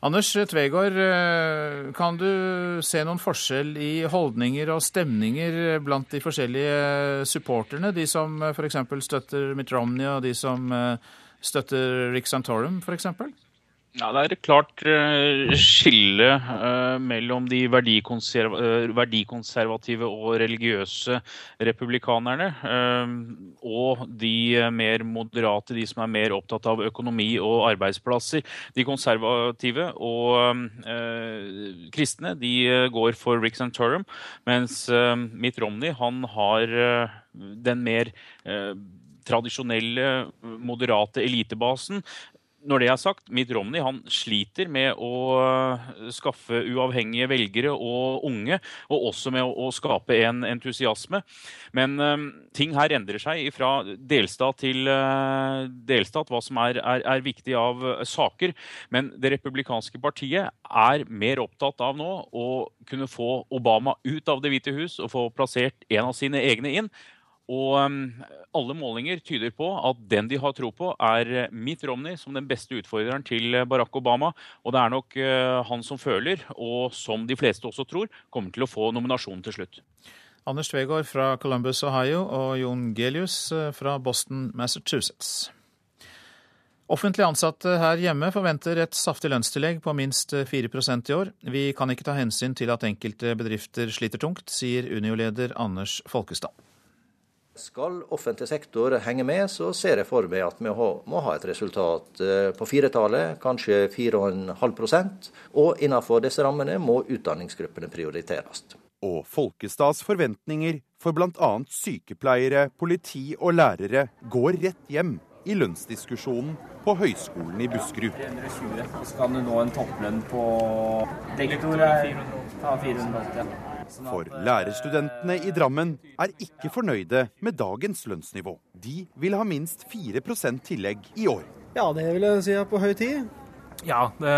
Anders Tvegård, eh, kan du se noen forskjell i holdninger og stemninger blant de forskjellige supporterne? De som eh, f.eks. støtter Mitt Romney, og de som eh, støtter Rick Santorum f.eks.? Ja, Det er et klart uh, skille uh, mellom de uh, verdikonservative og religiøse republikanerne og de mer moderate, de som er mer opptatt av økonomi og arbeidsplasser. De konservative og kristne de går for Rick Santorum, mens Mitt Romney han har den mer tradisjonelle, moderate elitebasen når det er sagt, Mitt Romney han sliter med å øh, skaffe uavhengige velgere og unge, og også med å, skape en entusiasme. Men um, ting her endrer seg fra delstat til uh, delstat, hva som er, er, er, viktig av saker. Men det republikanske partiet er mer opptatt av nå å kunne få Obama ut av Det hvite hus og få plassert en av sine egne inn. Og um, alle målinger tyder på at den de har tro på, er Mitt Romney som den beste utfordreren til Barack Obama. Og det er nok uh, han som føler, og som de fleste også tror, kommer til å få nominasjonen til slutt. Anders Tvegård fra Columbus, Ohio, og Jon Gelius fra Boston, Massachusetts. Offentlig ansatte her hjemme forventer et saftig lønnstillegg på minst 4% i år. Vi kan ikke ta hensyn til at enkelte bedrifter sliter tungt, sier Unio-leder Anders Folkestad. Skal offentlig sektor henge med, så ser jeg for meg at vi må ha et resultat eh, på firetallet, kanskje 4,5% Og innenfor disse rammene må utdanningsgruppene prioriteres. Og Folkestads forventninger for bl.a. sykepleiere, politi og lærere går rett hjem i lønnsdiskusjonen på Høgskolen i Buskerud. 320, så kan du nå en topplønn på Rektor er 480. For lærerstudentene i Drammen er ikke fornøyde med dagens lønnsnivå. De vil ha minst 4% tillegg i år. Ja, det vil jeg si er på høy tid. Ja, det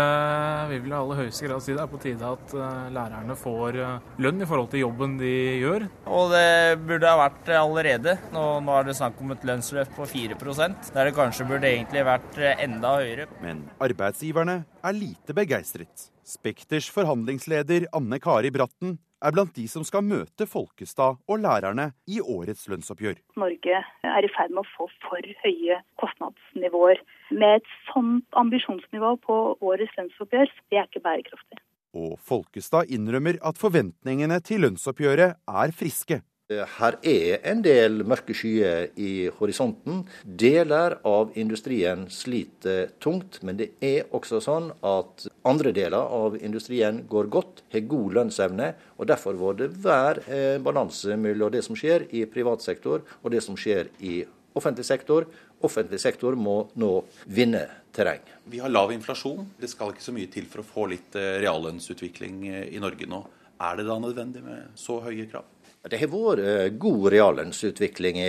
vil vel i aller høyeste grad si det er på tide at uh, lærerne får uh, lønn i forhold til jobben de gjør. Og det burde ha vært allerede. Nå, nå er det snakk om et lønnsløft på 4% der det kanskje burde egentlig vært eh, enda høyere. Men arbeidsgiverne er lite begeistret. Spekters forhandlingsleder Anne Kari Bratten er blant de som skal møte Folkestad og lærerne i årets lønnsoppgjør. Norge er i ferd med å få for høye kostnadsnivåer. Med et sånt ambisjonsnivå på årets lønnsoppgjør, det er ikke bærekraftig. Og Folkestad innrømmer at forventningene til lønnsoppgjøret er friske. Her er en del mørke skyer i horisonten. Deler av industrien sliter tungt, men det er også sånn at andre deler av industrien går godt, har god lønnsevne. og Derfor må det være eh, balanse mellom det som skjer i privat sektor og det som skjer i offentlig sektor. Offentlig sektor må nå vinne terreng. Vi har lav inflasjon. Det skal ikke så mye til for å få litt eh, reallønnsutvikling eh, i Norge nå. Er det da nødvendig med så høye krav? Det har vært eh, god reallønnsutvikling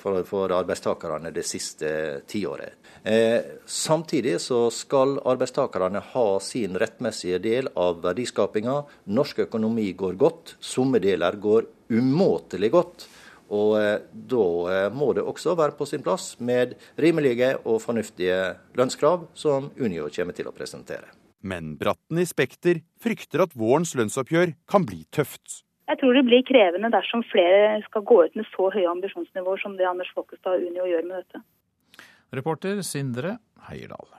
for, for arbeidstakerne det siste tiåret. Eh, samtidig så skal arbeidstakerne ha sin rettmessige del av verdiskapinga. Norsk økonomi går godt, somme deler går umåtelig godt. Og eh, da eh, må det også være på sin plass med rimelige og fornuftige lønnskrav, som Unio kommer til å presentere. Men Bratten i Spekter frykter at vårens lønnsoppgjør kan bli tøft. Jeg tror det blir krevende dersom flere skal gå ut med så høye ambisjonsnivåer som det Anders Folkestad og Unio gjør med dette. Reporter Sindre Heierdal.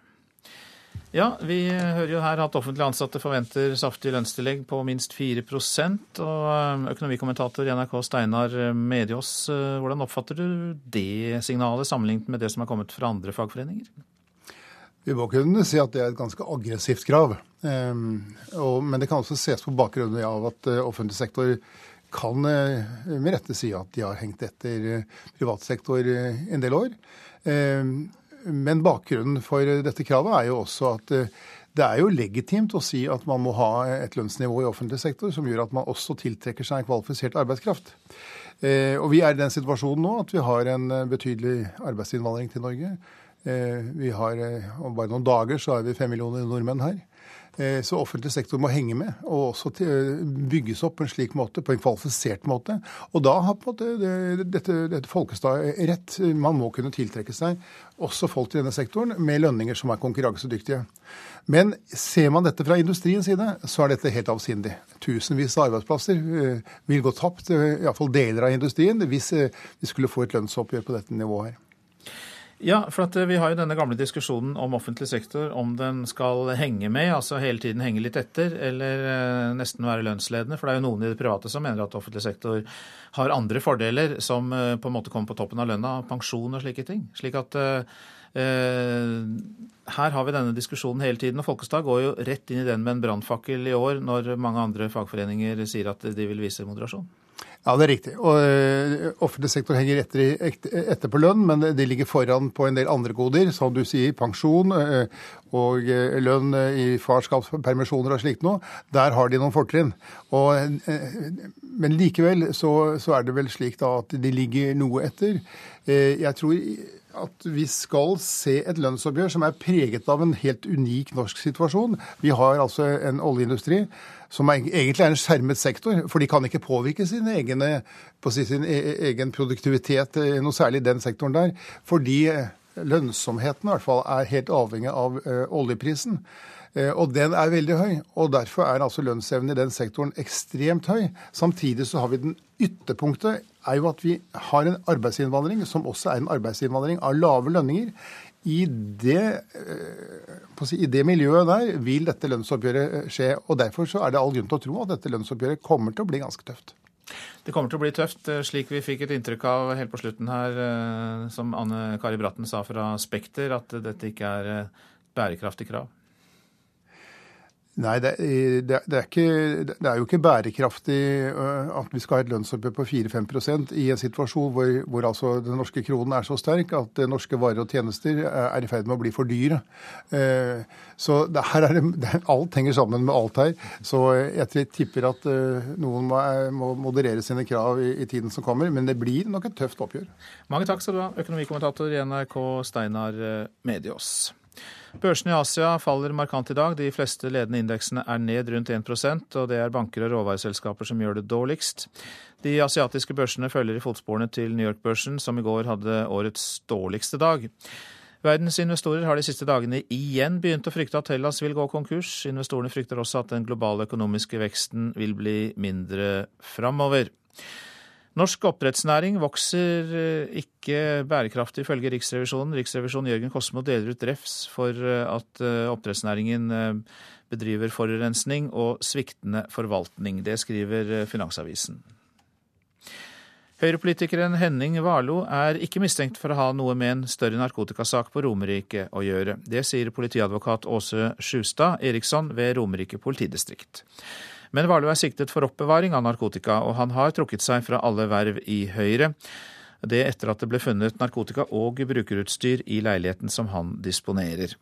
Ja, vi hører jo her at offentlig ansatte forventer saftig lønnstillegg på minst 4 og eh, Økonomikommentator i NRK Steinar Mediås, eh, hvordan oppfatter du det signalet sammenlignet med det som er kommet fra andre fagforeninger? Vi må kunne si at det er et ganske aggressivt krav. Ehm, men det kan også ses på bakgrunn av at eh, offentlig sektor kan eh, med rette si at de har hengt etter eh, privat sektor en del år. Ehm, men bakgrunnen for dette kravet er jo også at det er jo legitimt å si at man må ha et lønnsnivå i offentlig sektor som gjør at man også tiltrekker seg kvalifisert arbeidskraft. Og vi er i den situasjonen nå at vi har en betydelig arbeidsinnvandring til Norge. Eh, vi har, eh, Om bare noen dager så er vi fem millioner nordmenn her. Eh, så offentlig sektor må henge med, og også bygges opp på en slik måte, på en kvalifisert måte. Og da har på det, dette, dette Folkestad rett. Man må kunne tiltrekke seg også folk til denne sektoren med lønninger som er konkurransedyktige. Men ser man dette fra industriens side, så er dette helt avsindig. Tusenvis av arbeidsplasser vil gå tapt, iallfall deler av industrien, hvis vi skulle få et lønnsoppgjør på dette nivået her. Ja, for eh, vi har jo denne gamle diskusjonen om offentlig sektor, om den skal henge med, altså hele tiden henge litt etter, eller eh, nesten være lønnsledende. For det er jo noen i det private som mener at offentlig sektor har andre fordeler som eh, på en måte kommer på toppen av lønna, pensjon og slike ting. Slik at eh, her har vi denne diskusjonen hele tiden. Og Folkestad går jo rett inn i den med en brannfakkel i år, når mange andre fagforeninger sier at de vil vise moderasjon. Ja, det er riktig. Og uh, Offentlig sektor henger etter, etter, på lønn, men de ligger foran på en del andre goder, som du sier, pensjon uh, og uh, lønn i farskapspermisjoner og slikt noe. Der har de noen fortrinn. men likevel så, så, er det vel slik da at de ligger noe etter. jeg tror at vi skal se et lønnsoppgjør som er preget av en helt unik norsk situasjon. Vi har altså en oljeindustri som egentlig er en skjermet sektor, for de kan ikke påvirke sin egen, sin e, egen produktivitet eh, noe særlig i den sektoren der. Fordi lønnsomheten i hvert fall er helt avhengig av ø, oljeprisen. Uh, og den er veldig høy. og Derfor er altså lønnsevnen i den sektoren ekstremt høy. Samtidig så har vi den ytterpunktet er jo at vi har en arbeidsinnvandring som også er en arbeidsinnvandring av lave lønninger. I det, si, I det, miljøet der vil dette lønnsoppgjøret eh, skje. og Derfor så er det all grunn til å tro at dette lønnsoppgjøret kommer til å bli ganske tøft. Det kommer til å bli tøft, eh, slik vi fikk et inntrykk av helt på slutten her, som Anne Kari Bratten sa fra Spekter, at dette ikke er bærekraftig krav. Nei, det, det, det, er ikke, det, er jo ikke bærekraftig at vi skal ha et lønnsoppgjør på 4-5% i en situasjon hvor, hvor altså den norske kronen er så sterk at norske varer og tjenester er i ferd med å bli for dyre. Så her er det, alt henger sammen med alt her. Så jeg tipper at noen må moderere sine krav i, i, tiden som kommer. Men det blir nok et tøft oppgjør. Mange takk skal du ha, økonomikommentator i NRK Steinar Mediås. Børsene i Asia faller markant i dag. De fleste ledende indeksene er ned rundt 1% og det er banker og råvareselskaper som gjør det dårligst. De asiatiske børsene følger i fotsporene til New York-børsen, som i går hadde årets dårligste dag. Verdens investorer har de siste dagene igjen begynt å frykte at Hellas vil gå konkurs. Investorene frykter også at den globale økonomiske veksten vil bli mindre framover. Norsk oppdrettsnæring vokser eh, ikke bærekraftig, ifølge Riksrevisjonen. Riksrevisjonen Jørgen Kosmo deler ut refs for eh, at eh, oppdrettsnæringen bedriver forurensning og sviktende forvaltning. Det skriver Finansavisen. Høyrepolitikeren Henning Warlo er ikke mistenkt for å ha noe med en større narkotikasak på Romerike å gjøre. Det sier politiadvokat Åse Sjustad Eriksson ved Romerike politidistrikt. Men Warloe er siktet for oppbevaring av narkotika, og han har trukket seg fra alle verv i Høyre. Det etter at det ble funnet narkotika og brukerutstyr i leiligheten som han disponerer.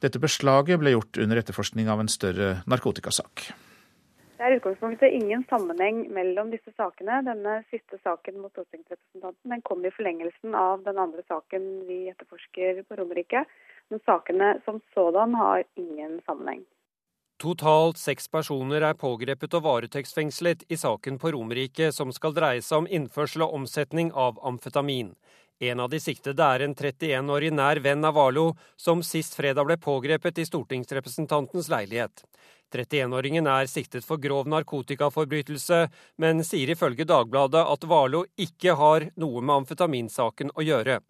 Dette beslaget ble gjort under etterforskning av en større narkotikasak. Det er utgangspunktet ingen sammenheng mellom disse sakene. Denne siste saken mot stortingsrepresentanten den kom i forlengelsen av den andre saken vi etterforsker på Romerike. Men sakene som sådan har ingen sammenheng. Totalt seks personer er pågrepet og varetektsfengslet i saken på Romerike som skal dreie seg om innførsel og omsetning av amfetamin. En av de siktede er en 31-årig nær venn av Valo, som sist fredag ble pågrepet i stortingsrepresentantens leilighet. 31-åringen er siktet for grov narkotikaforbrytelse, men sier ifølge Dagbladet at Valo ikke har noe med amfetaminsaken å gjøre.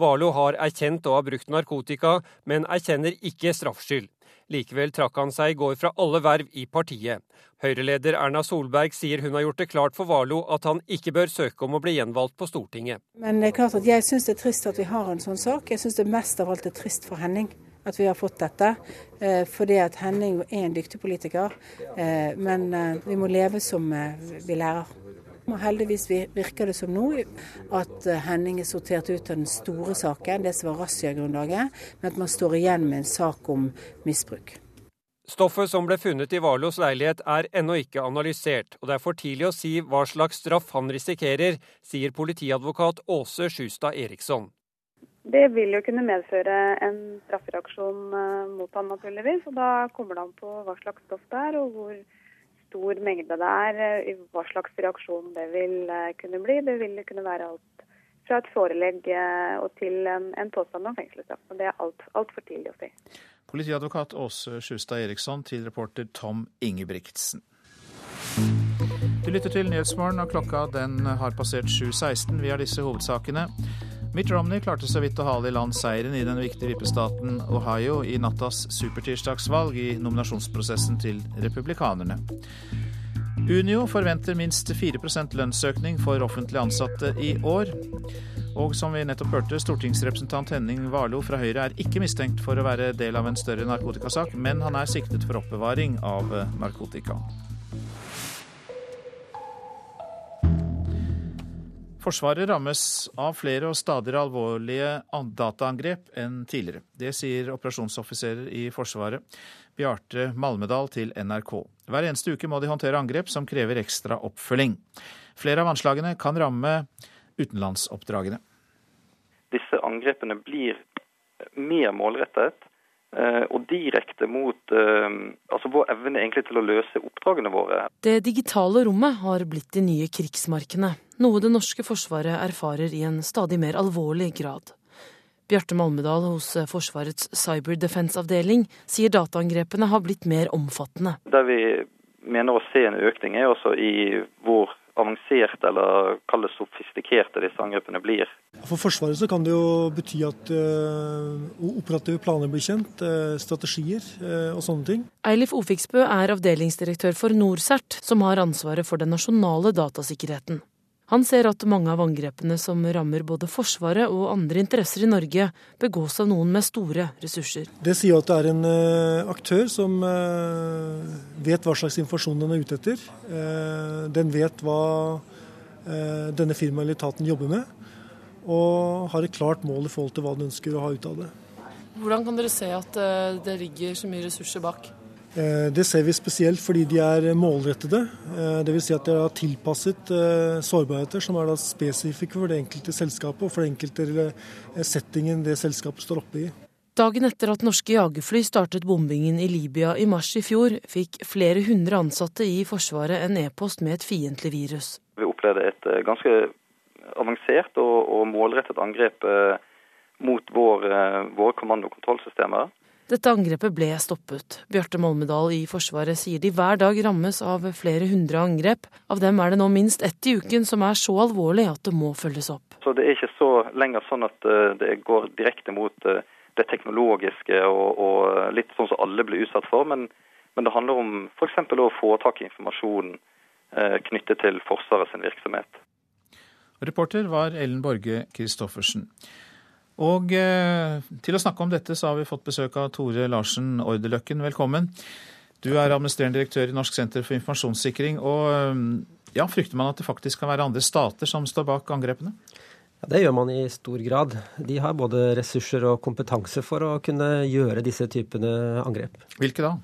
Valo har erkjent å ha brukt narkotika, men erkjenner ikke straffskyld. Likevel trakk han seg i går fra alle verv i partiet. Høyre-leder Erna Solberg sier hun har gjort det klart for Valo at han ikke bør søke om å bli gjenvalgt på Stortinget. Men det er klart at jeg syns det er trist at vi har en sånn sak. Jeg syns det mest av alt er trist for Henning at vi har fått dette. Eh, fordi at Henning er en dyktig politiker. Eh, men eh, vi må leve som vi lærer. Og heldigvis virker det som nå at Henning er sortert ut av den store saken, det som var razziagrunnlaget, men at man står igjen med en sak om misbruk. Stoffet som ble funnet i Warloes leilighet er ennå ikke analysert, og det er for tidlig å si hva slags straff han risikerer, sier politiadvokat Åse Sjustad Eriksson. Det vil jo kunne medføre en straffereaksjon mot han naturligvis. og Da kommer det an på hva slags stoff det er, og hvor stor mengde det er, eh, hva slags reaksjon det vil eh, kunne bli. Det vil kunne være alt fra et forelegg eh, og til en, en påstand om fengselsstraff. Det er altfor alt tidlig å si. Politiadvokat Åse Sjustad Eriksson til reporter Tom Ingebrigtsen. Du lytter til Nyhetsmorgen, og klokka den har passert 7.16. Vi har disse hovedsakene. Mitt Romney klarte så vidt å hale i land seieren i den viktige vippestaten Ohio i nattas supertirsdagsvalg i nominasjonsprosessen til republikanerne. Unio forventer minst 4% lønnsøkning for offentlig ansatte i år. Og som vi nettopp hørte, stortingsrepresentant Henning Warloe fra Høyre er ikke mistenkt for å være del av en større narkotikasak, men han er siktet for oppbevaring av narkotika. Forsvaret rammes av flere og stadig alvorlige dataangrep enn tidligere. Det sier operasjonsoffiserer i Forsvaret, Bjarte Malmedal til NRK. Hver eneste uke må de håndtere angrep som krever ekstra oppfølging. Flere av anslagene kan ramme utenlandsoppdragene. Disse angrepene blir mer målrettet og direkte mot eh, altså vår evne egentlig til å løse oppdragene våre. Det digitale rommet har blitt de nye krigsmarkene noe det norske forsvaret erfarer i en stadig mer alvorlig grad. Bjarte Malmedal hos Forsvarets Cyber Defense-avdeling sier dataangrepene har blitt mer omfattende. Der vi mener å se en økning, er også i hvor avanserte eller kall sofistikerte disse angrepene blir. For Forsvaret så kan det jo bety at uh, operative planer blir kjent, uh, strategier uh, og sånne ting. Eilif Ofiksbø er avdelingsdirektør for NorCERT, som har ansvaret for den nasjonale datasikkerheten. Han ser at mange av angrepene som rammer både Forsvaret og andre interesser i Norge, begås av noen med store ressurser. Det sier at det er en uh, aktør som uh, vet hva slags informasjon den er ute etter. Uh, den vet hva denne firmaet eller etaten jobber med, og har et klart mål i forhold til hva den ønsker å ha ut av det. Hvordan kan dere se at det ligger så mye ressurser bak? Eh, det ser vi spesielt fordi de er målrettede. Eh, Dvs. Si at de har tilpasset eh, sårbarheter som er spesifikke for det enkelte selskapet og for den enkelte settingen det selskapet står oppe i. Dagen etter at norske jagerfly startet bombingen i Libya i mars i fjor, fikk flere hundre ansatte i Forsvaret en e-post med et fiendtlig virus. Vi opplevde et ganske avansert og, målrettet angrep mot vår, våre kommando- og kontrollsystemer. Dette angrepet ble stoppet. Bjarte Molmedal i Forsvaret sier de hver dag rammes av flere hundre angrep. Av dem er det nå minst ett i uken som er så alvorlig at det må følges opp. Så Det er ikke så lenger sånn at eh, det går direkte mot eh, det teknologiske og, og litt sånn som alle blir utsatt for, men, men det handler om f.eks. å få tak i informasjon eh, knyttet til Forsvaret sin virksomhet. Reporter var Ellen Borge Christoffersen. Og eh, til å snakke om dette så har vi fått besøk av Tore Larsen Orderløkken. Velkommen. Du er administrerende direktør i Norsk senter for informasjonssikring. og eh, ja, Frykter man at det faktisk kan være andre stater som står bak angrepene? Ja, det gjør man i stor grad. De har både ressurser og kompetanse for å kunne gjøre disse typene angrep. Hvilke da?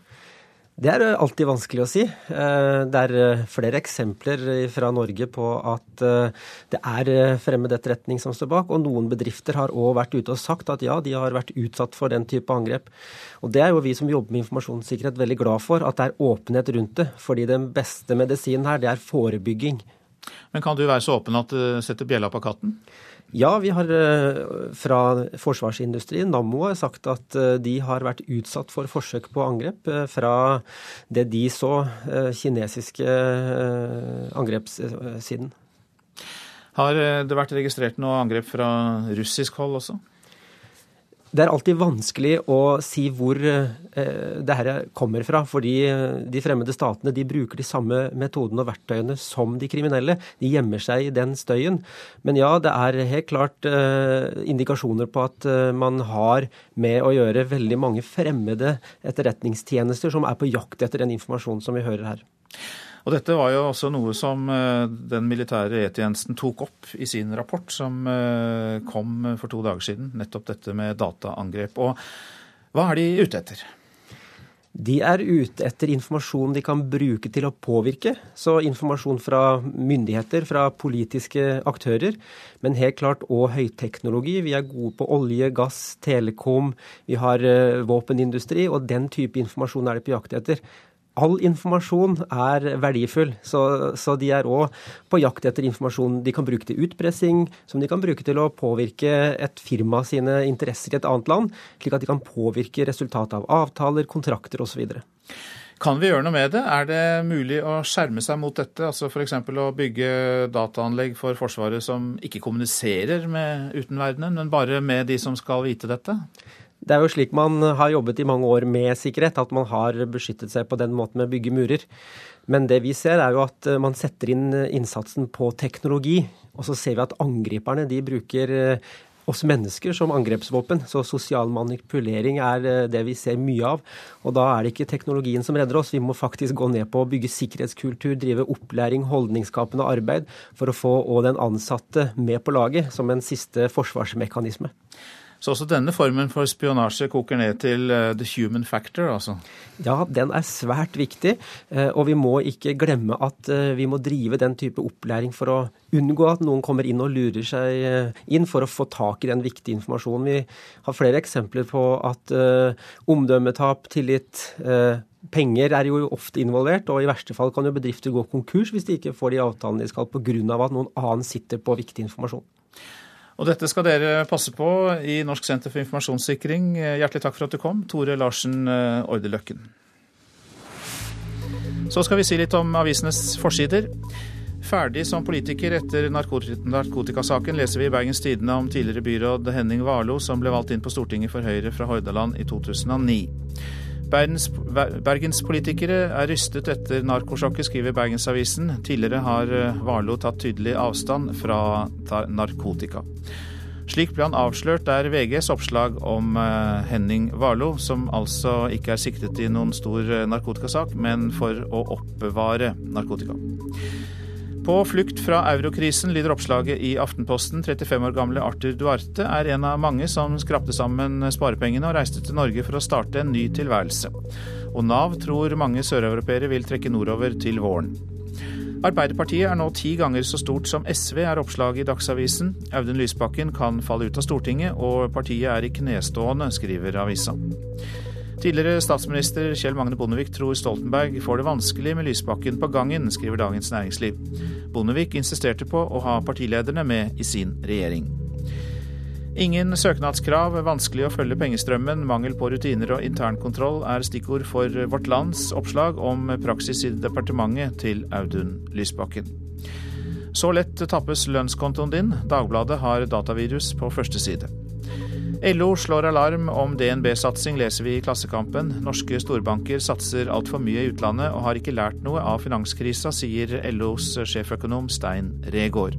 Det er alltid vanskelig å si. Eh, det er eh, flere eksempler fra Norge på at eh, det er fremmed etterretning som står bak, og noen bedrifter har òg vært ute og sagt at ja, de har vært utsatt for den type angrep. Og Det er jo vi som jobber med informasjonssikkerhet veldig glad for, at det er åpenhet rundt det. Fordi den beste medisinen her, det er forebygging. Men kan du være så åpen at du setter bjella på katten? Ja, vi har eh, fra forsvarsindustrien, Nammo, sagt at eh, de har vært utsatt for forsøk på angrep eh, fra det de så kinesiske angrepssiden. Har det vært registrert noe angrep fra russisk hold også? Det er alltid vanskelig å si hvor eh, det her kommer fra. Fordi eh, de fremmede statene de bruker de samme metodene og verktøyene som de kriminelle. De gjemmer seg i den støyen. Men ja, det er helt klart eh, indikasjoner på at man har med å gjøre veldig mange fremmede etterretningstjenester som er på jakt etter den informasjonen som vi hører her. Og dette var jo også noe som eh, den militære E-tjenesten tok opp i sin rapport, som eh, kom for to dager siden. Nettopp dette med dataangrep. Og hva er de ute etter? De er ute etter informasjon de kan bruke til å påvirke. Så informasjon fra myndigheter, fra politiske aktører, men helt klart òg høyteknologi. Vi er gode på olje, gass, telekom, vi har eh, våpenindustri, og den type informasjon er de på jakt etter all informasjon er verdifull, så, så de er òg på jakt etter informasjon de kan bruke til utpressing, som de kan bruke til å påvirke et firma sine interesser i et annet land, slik at de kan påvirke resultatet av avtaler, kontrakter osv. Kan vi gjøre noe med det? Er det mulig å skjerme seg mot dette? Altså F.eks. å bygge dataanlegg for Forsvaret som ikke kommuniserer med utenverdenen, men bare med de som skal vite dette? Det er jo slik man har jobbet i mange år med sikkerhet, at man har beskyttet seg på den måten med å bygge murer. Men det vi ser er jo at eh, man setter inn eh, innsatsen på teknologi. Og så ser vi at angriperne de bruker eh, oss mennesker som angrepsvåpen. Så sosial manipulering er det vi ser mye av. Og da er det ikke teknologien som redder oss. Vi må faktisk gå ned på å bygge sikkerhetskultur, drive opplæring, holdningsskapende arbeid for å få òg den ansatte med på laget, som en siste forsvarsmekanisme. Så også denne formen for spionasje koker ned til uh, the human factor, altså? Ja, den er svært viktig. Uh, og vi må ikke glemme at uh, vi må drive den type opplæring for å unngå at noen kommer inn og lurer seg inn for å få tak i den viktige informasjonen. Vi har flere eksempler på at omdømmetap, tillit, Penger er jo ofte involvert, og i verste fall kan jo bedrifter gå konkurs hvis de ikke får de avtalene de skal pga. at noen annen sitter på viktig informasjon. Og dette skal dere passe på i Norsk senter for informasjonssikring. Hjertelig takk for at du kom, Tore Larsen eh, Ordeløkken. Så skal vi si litt om avisenes forsider. Ferdig som politiker etter narkotikasaken leser vi i Bergens Tidende om tidligere byråd Henning Warloe, som ble valgt inn på Stortinget for Høyre fra Hordaland i 2009. Bergenspolitikere er rystet etter narkosjokket, skriver Bergensavisen. Tidligere har eh, Warloe tatt tydelig avstand fra narkotika. Slik ble han avslørt, er VGs oppslag om eh, Henning Warloe, som altså ikke er siktet i noen stor eh, narkotikasak, men for å oppbevare narkotika. På flukt fra eurokrisen lyder oppslaget i Aftenposten. 35 år gamle Arthur Duarte er en av mange som skrapte sammen sparepengene og reiste til Norge for å starte en ny tilværelse. Og Nav tror mange søreuropeere vil trekke nordover til våren. Arbeiderpartiet er nå ti ganger så stort som SV, er oppslaget i Dagsavisen. Audun Lysbakken kan falle ut av Stortinget, og partiet er i knestående, skriver avisa. Tidligere statsminister Kjell Magne Bondevik tror Stoltenberg får det vanskelig med Lysbakken på gangen, skriver Dagens Næringsliv. Bondevik insisterte på å ha partilederne med i sin regjering. Ingen søknadskrav, vanskelig å følge pengestrømmen, mangel på rutiner og internkontroll er stikkord for Vårt Lands oppslag om praksis i departementet til Audun Lysbakken. Så lett tappes lønnskontoen din. Dagbladet har datavirus på første side. LO slår alarm om DNB-satsing, leser vi i Klassekampen. Norske storbanker satser altfor mye i utlandet og har ikke lært noe av finanskrisa, sier LOs sjeføkonom Stein Regaard.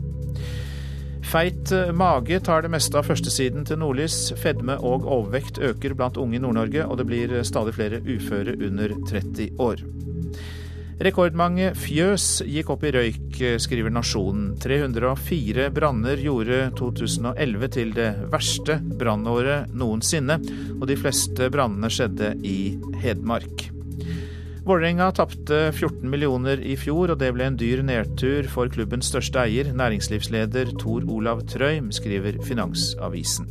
Feit mage tar det meste av førstesiden til Nordlys. Fedme og overvekt øker blant unge i Nord-Norge, og det blir stadig flere uføre under 30 år. Rekordmange fjøs gikk opp i røyk, skriver Nasjonen. 304 branner gjorde 2011 til det verste brannåret noensinne, og de fleste brannene skjedde i Hedmark. Vålerenga tapte 14 millioner i fjor, og det ble en dyr nedtur for klubbens største eier, næringslivsleder Tor Olav Trøim, skriver Finansavisen.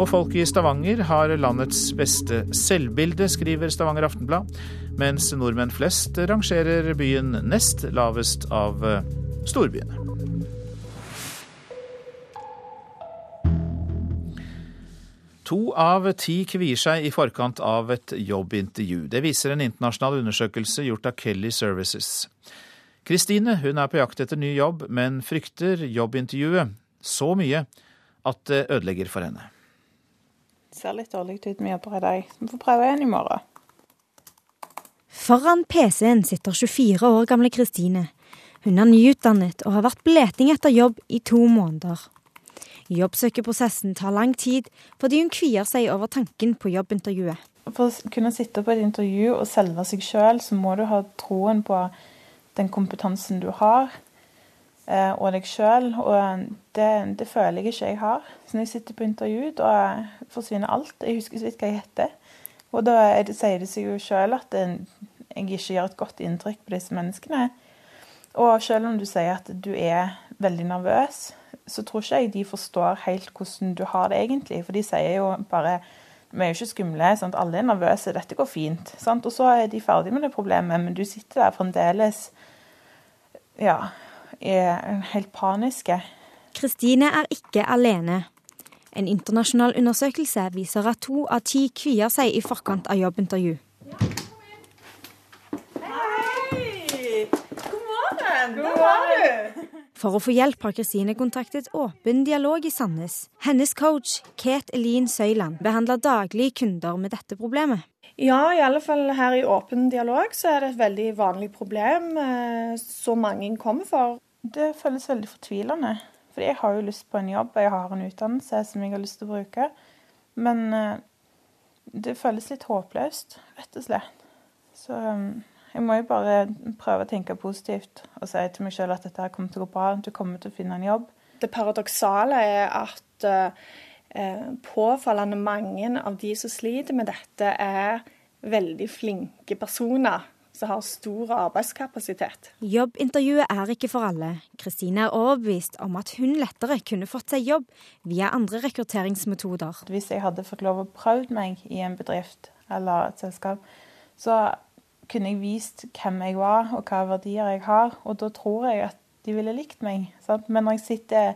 Og folk i Stavanger har landets beste selvbilde, skriver Stavanger Aftenblad, mens nordmenn flest rangerer byen nest lavest av eh, storbyene. To av ti kvier seg i forkant av et jobbintervju. Det viser en internasjonal undersøkelse gjort av Kelly Services. Kristine hun er på jakt etter ny jobb, men frykter jobbintervjuet så mye at det ødelegger for henne. Ser litt dårlig ut med jobber i dag. Vi får prøve igjen i morgen. Foran PC-en sitter 24 år gamle Kristine. Hun er nyutdannet og har vært på leting etter jobb i to måneder. Jobbsøkeprosessen tar lang tid fordi hun kvier seg over tanken på jobbintervjuet. For å kunne sitte på et intervju og selge seg sjøl, så må du ha troen på den kompetansen du har, og deg sjøl. Og det, det, føler jeg ikke jeg har. Så når jeg sitter på intervju, da forsvinner alt. Jeg husker ikke hva jeg heter. Og da det, sier det seg jo sjøl at jeg ikke gjør et godt inntrykk på disse menneskene. Og selv om du sier at du er veldig nervøs, så tror ikke jeg de forstår helt hvordan du har det egentlig. For de sier jo bare vi er jo ikke skumle, sant? alle er nervøse, dette går fint. Sant? Og så er de ferdig med det problemet, men du sitter der fremdeles ja, er helt paniske. Kristine er ikke alene. En internasjonal undersøkelse viser at to av ti kvier seg i forkant av jobbintervju. Hei! God morgen! Der var du! For å få hjelp har Kristine kontaktet Åpen dialog i Sandnes. Hennes coach, Kate Elin Søyland, behandler daglig kunder med dette problemet. Ja, i alle fall her i Åpen dialog så er det et veldig vanlig problem eh, som mange kommer for. Det føles veldig fortvilende. For jeg har jo lyst på en jobb, jeg har en utdannelse som jeg har lyst til å bruke. Men eh, det føles litt håpløst, rett og slett. Så eh, jeg må jo bare prøve å tenke positivt og si til meg sjøl at dette kommer til å gå bra. Du kommer til å finne en jobb. Det paradoksale er at eh, påfallende mange av de som sliter med dette, er veldig flinke personer som har stor arbeidskapasitet. Jobbintervjuet er ikke for alle. Kristine er overbevist om at hun lettere kunne fått seg jobb via andre rekrutteringsmetoder. Hvis jeg hadde fått lov å prøve meg i en bedrift eller et selskap, så kunne jeg vist hvem jeg var og hva verdier jeg har. Og da tror jeg at de ville likt meg. Sant? Men når jeg sitter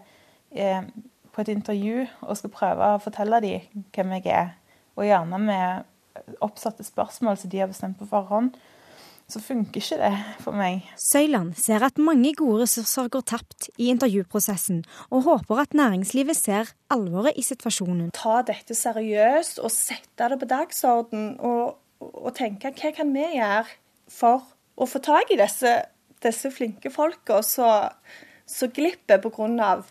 eh, på et intervju og skal prøve å fortelle dem hvem jeg er, og gjerne med oppsatte spørsmål som de har bestemt på forhånd, så funker ikke det for meg. Søyland ser at mange gode ressurser går tapt i intervjuprosessen, og håper at næringslivet ser alvoret i situasjonen. Ta dette seriøst og sette det på dagsorden. og og tenke hva kan vi gjøre for å få tak i disse, disse flinke folka som glipper pga.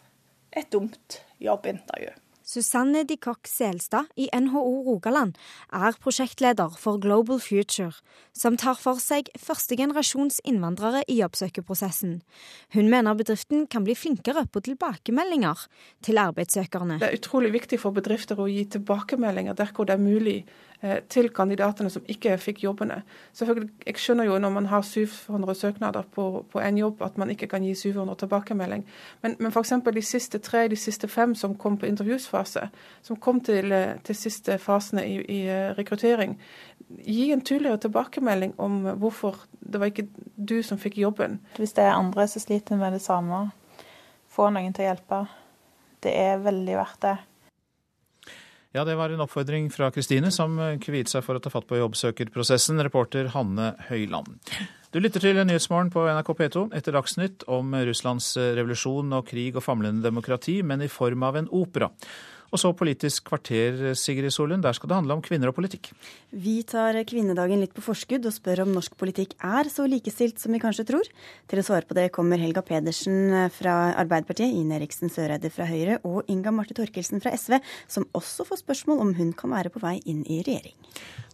et dumt jobbintervju. Susanne de Kock Selstad i NHO Rogaland er prosjektleder for Global Future, som tar for seg førstegenerasjons innvandrere i jobbsøkeprosessen. Hun mener bedriften kan bli flinkere på tilbakemeldinger til arbeidssøkerne. Det er utrolig viktig for bedrifter å gi tilbakemeldinger der hvor det er mulig til kandidatene som ikke fikk jobbene. Jeg skjønner jo når man har 700 søknader på, på en jobb, at man ikke kan gi 700 tilbakemelding. Men, men f.eks. de siste tre, de siste fem som kom på intervjusfase, som kom til, eh, til siste fasene i, i eh, rekruttering, gi en tydeligere tilbakemelding om hvorfor det var ikke du som fikk jobben. Hvis det er andre som sliter med det samme, få noen til å hjelpe. Det er veldig verdt det. Ja, det var en oppfordring fra Kristine, som kviet seg for å ta fatt på jobbsøkerprosessen. Reporter Hanne Høyland. Du lytter til Nyhetsmorgen på NRK P2 etter Dagsnytt om Russlands revolusjon og krig og famlende demokrati, men i form av en opera. Og så Politisk kvarter, Sigrid Solund. Der skal det handle om kvinner og politikk. Vi tar kvinnedagen litt på forskudd og spør om norsk politikk er så likestilt som vi kanskje tror. Til å svare på det kommer Helga Pedersen fra Arbeiderpartiet, Ine Eriksen Søreide fra Høyre og Inga Marte Torkelsen fra SV, som også får spørsmål om hun kan være på vei inn i regjering.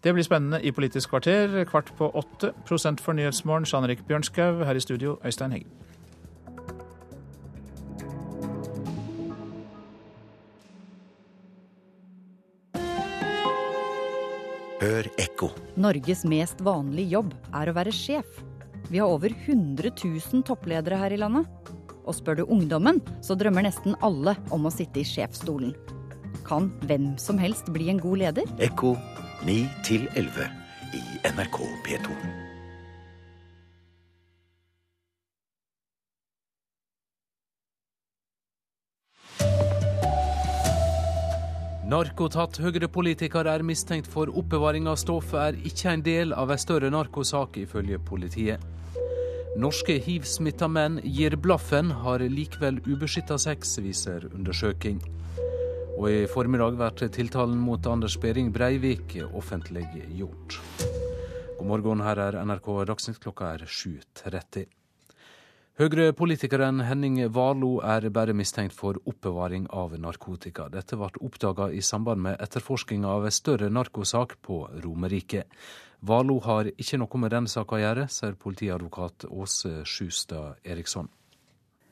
Det blir spennende i Politisk kvarter, kvart på åtte. Prosent for Nyhetsmorgen, Jean Erik Bjørnskaug. Her i studio, Øystein Heggen. Hør ekko. Norges mest vanlige jobb er å være sjef. Vi har over 100 000 toppledere her i landet. Og spør du ungdommen, så drømmer nesten alle om å sitte i sjefsstolen. Kan hvem som helst bli en god leder? Ekko 9 11 i NRK P2. Narkotatt Høyre-politiker er mistenkt for oppbevaring av stoff, er ikke en del av en større narkosak, ifølge politiet. Norske hiv-smitta menn gir blaffen, har likevel ubeskytta sex, viser undersøking. Og i formiddag blir tiltalen mot Anders Behring Breivik offentliggjort. God morgen, her er NRK Dagsnytt, klokka er 7.30. Høyre-politikeren Henning Valo er bare mistenkt for oppbevaring av narkotika. Dette ble oppdaga i samband med etterforsking av en større narkosak på Romerike. Valo har ikke noe med denne saka å gjøre, sier politiadvokat Åse Sjustad Eriksson.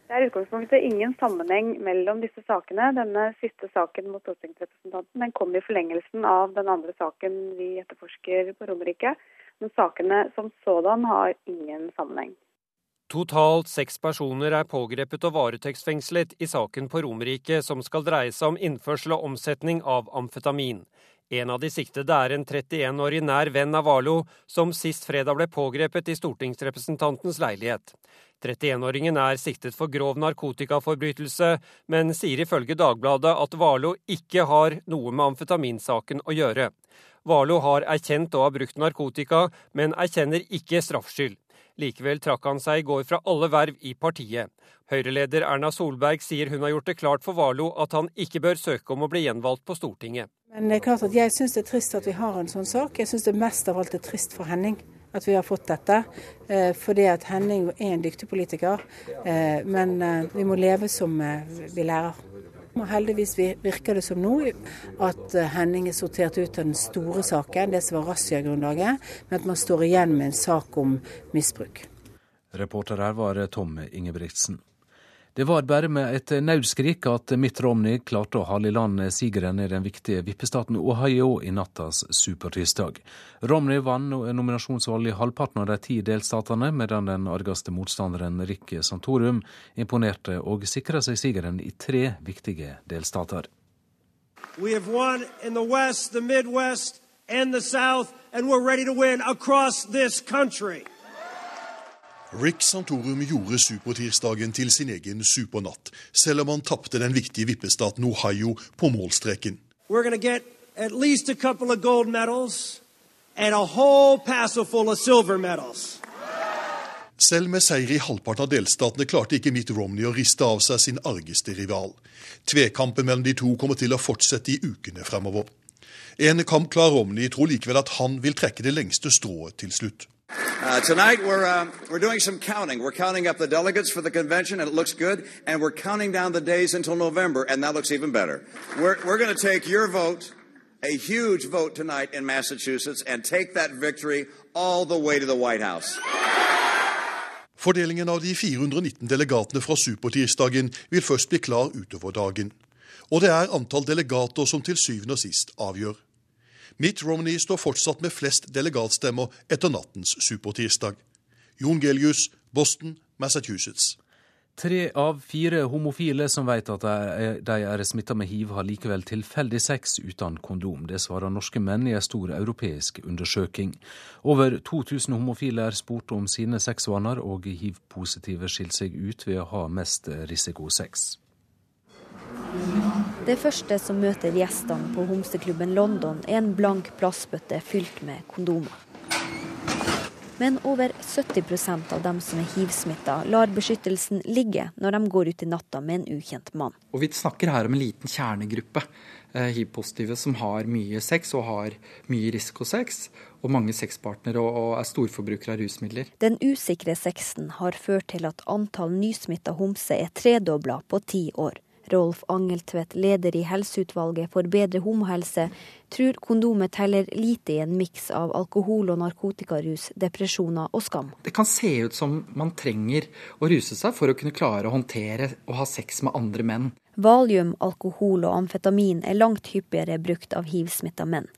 Det er utgangspunktet ingen sammenheng mellom disse sakene. Denne siste saken mot stortingsrepresentanten den kom i forlengelsen av den andre saken vi etterforsker på Romerike. Men sakene som sådan har ingen sammenheng. Totalt seks personer er pågrepet og varetektsfengslet i saken på Romerike som skal dreie seg om innførsel og omsetning av amfetamin. En av de siktede er en 31-årig nær venn av Valo, som sist fredag ble pågrepet i stortingsrepresentantens leilighet. 31-åringen er siktet for grov narkotikaforbrytelse, men sier ifølge Dagbladet at Valo ikke har noe med amfetaminsaken å gjøre. Valo har erkjent å ha brukt narkotika, men erkjenner ikke straffskyld. Likevel trakk han seg i går fra alle verv i partiet. Høyre-leder Erna Solberg sier hun har gjort det klart for Valo at han ikke bør søke om å bli gjenvalgt på Stortinget. Men det er klart at Jeg syns det er trist at vi har en sånn sak. Jeg syns det mest av alt er trist for Henning at vi har fått dette. Fordi at Henning er en dyktig politiker. Men vi må leve som vi lærer. Og heldigvis virker det som nå at Henning er sortert ut av den store saken, det som var razziagrunnlaget, men at man står igjen med en sak om misbruk. Reporter her var Tomme Ingebrigtsen. Det var bare med et nødskrik at Mitt Romney klarte å hale i land sigeren i den viktige vippestaten Ohio i nattas supertirsdag. Romney vant nominasjonsvalget i halvparten av de ti delstatene, medan den argeste motstanderen Rick Santorum imponerte og sikra seg sigeren i tre viktige delstater. We have won in the West, the Midwest and the South, and we're ready to win across this country. Rick Santorum gjorde supertirsdagen til sin egen supernatt, selv om han tapte den viktige vippestaten Ohio på målstreken. Selv med seier i halvparten av delstatene klarte ikke Mitt Romney å riste av seg sin argeste rival. Tvekampen mellom de to kommer til å fortsette i ukene fremover. En kamp klarer Romney tror likevel at han vil trekke det lengste strået til slutt. Uh, tonight we're uh, we're doing some counting. We're counting up the delegates for the convention, and it looks good. And we're counting down the days until November, and that looks even better. We're we're going to take your vote, a huge vote tonight in Massachusetts, and take that victory all the way to the White House. Fordelingen av de 419 delegatene fra supertirsdagen vil først bli klar utover dagen. Og det er antall delegater som til syvende og sist avgjør. Mitt Romney står fortsatt med flest delegatstemmer etter nattens supertirsdag. Jon Gelius, Boston, Massachusetts. Tre av fire homofile som vet at de er smitta med hiv, har likevel tilfeldig sex uten kondom. Det svarer norske menn i en stor europeisk undersøking. Over 2000 homofile er spurt om sine sexvaner, og hiv-positive skiller seg ut ved å ha mest risikosex. Det første som møter gjestene på homseklubben London, er en blank plastbøtte fylt med kondomer. men over 70% av dem som er hiv-smitta, lar beskyttelsen ligge når de går ut i natta med en ukjent mann. Og Vi snakker her om en liten kjernegruppe eh, hiv-positive som har mye sex og har mye risikosex, og mange sexpartnere og er storforbrukere av rusmidler. Den usikre sexen har ført til at antall nysmitta homser er tredobla på ti år. Rolf Angeltvedt, leder i Helseutvalget for bedre homohelse, tror kondomet teller lite i en miks av alkohol- og narkotikarus, depresjoner og skam. Det kan se ut som man trenger å ruse seg for å kunne klare å håndtere å ha sex med andre menn. Valium, alkohol og amfetamin er langt hyppigere brukt av hiv-smitta menn.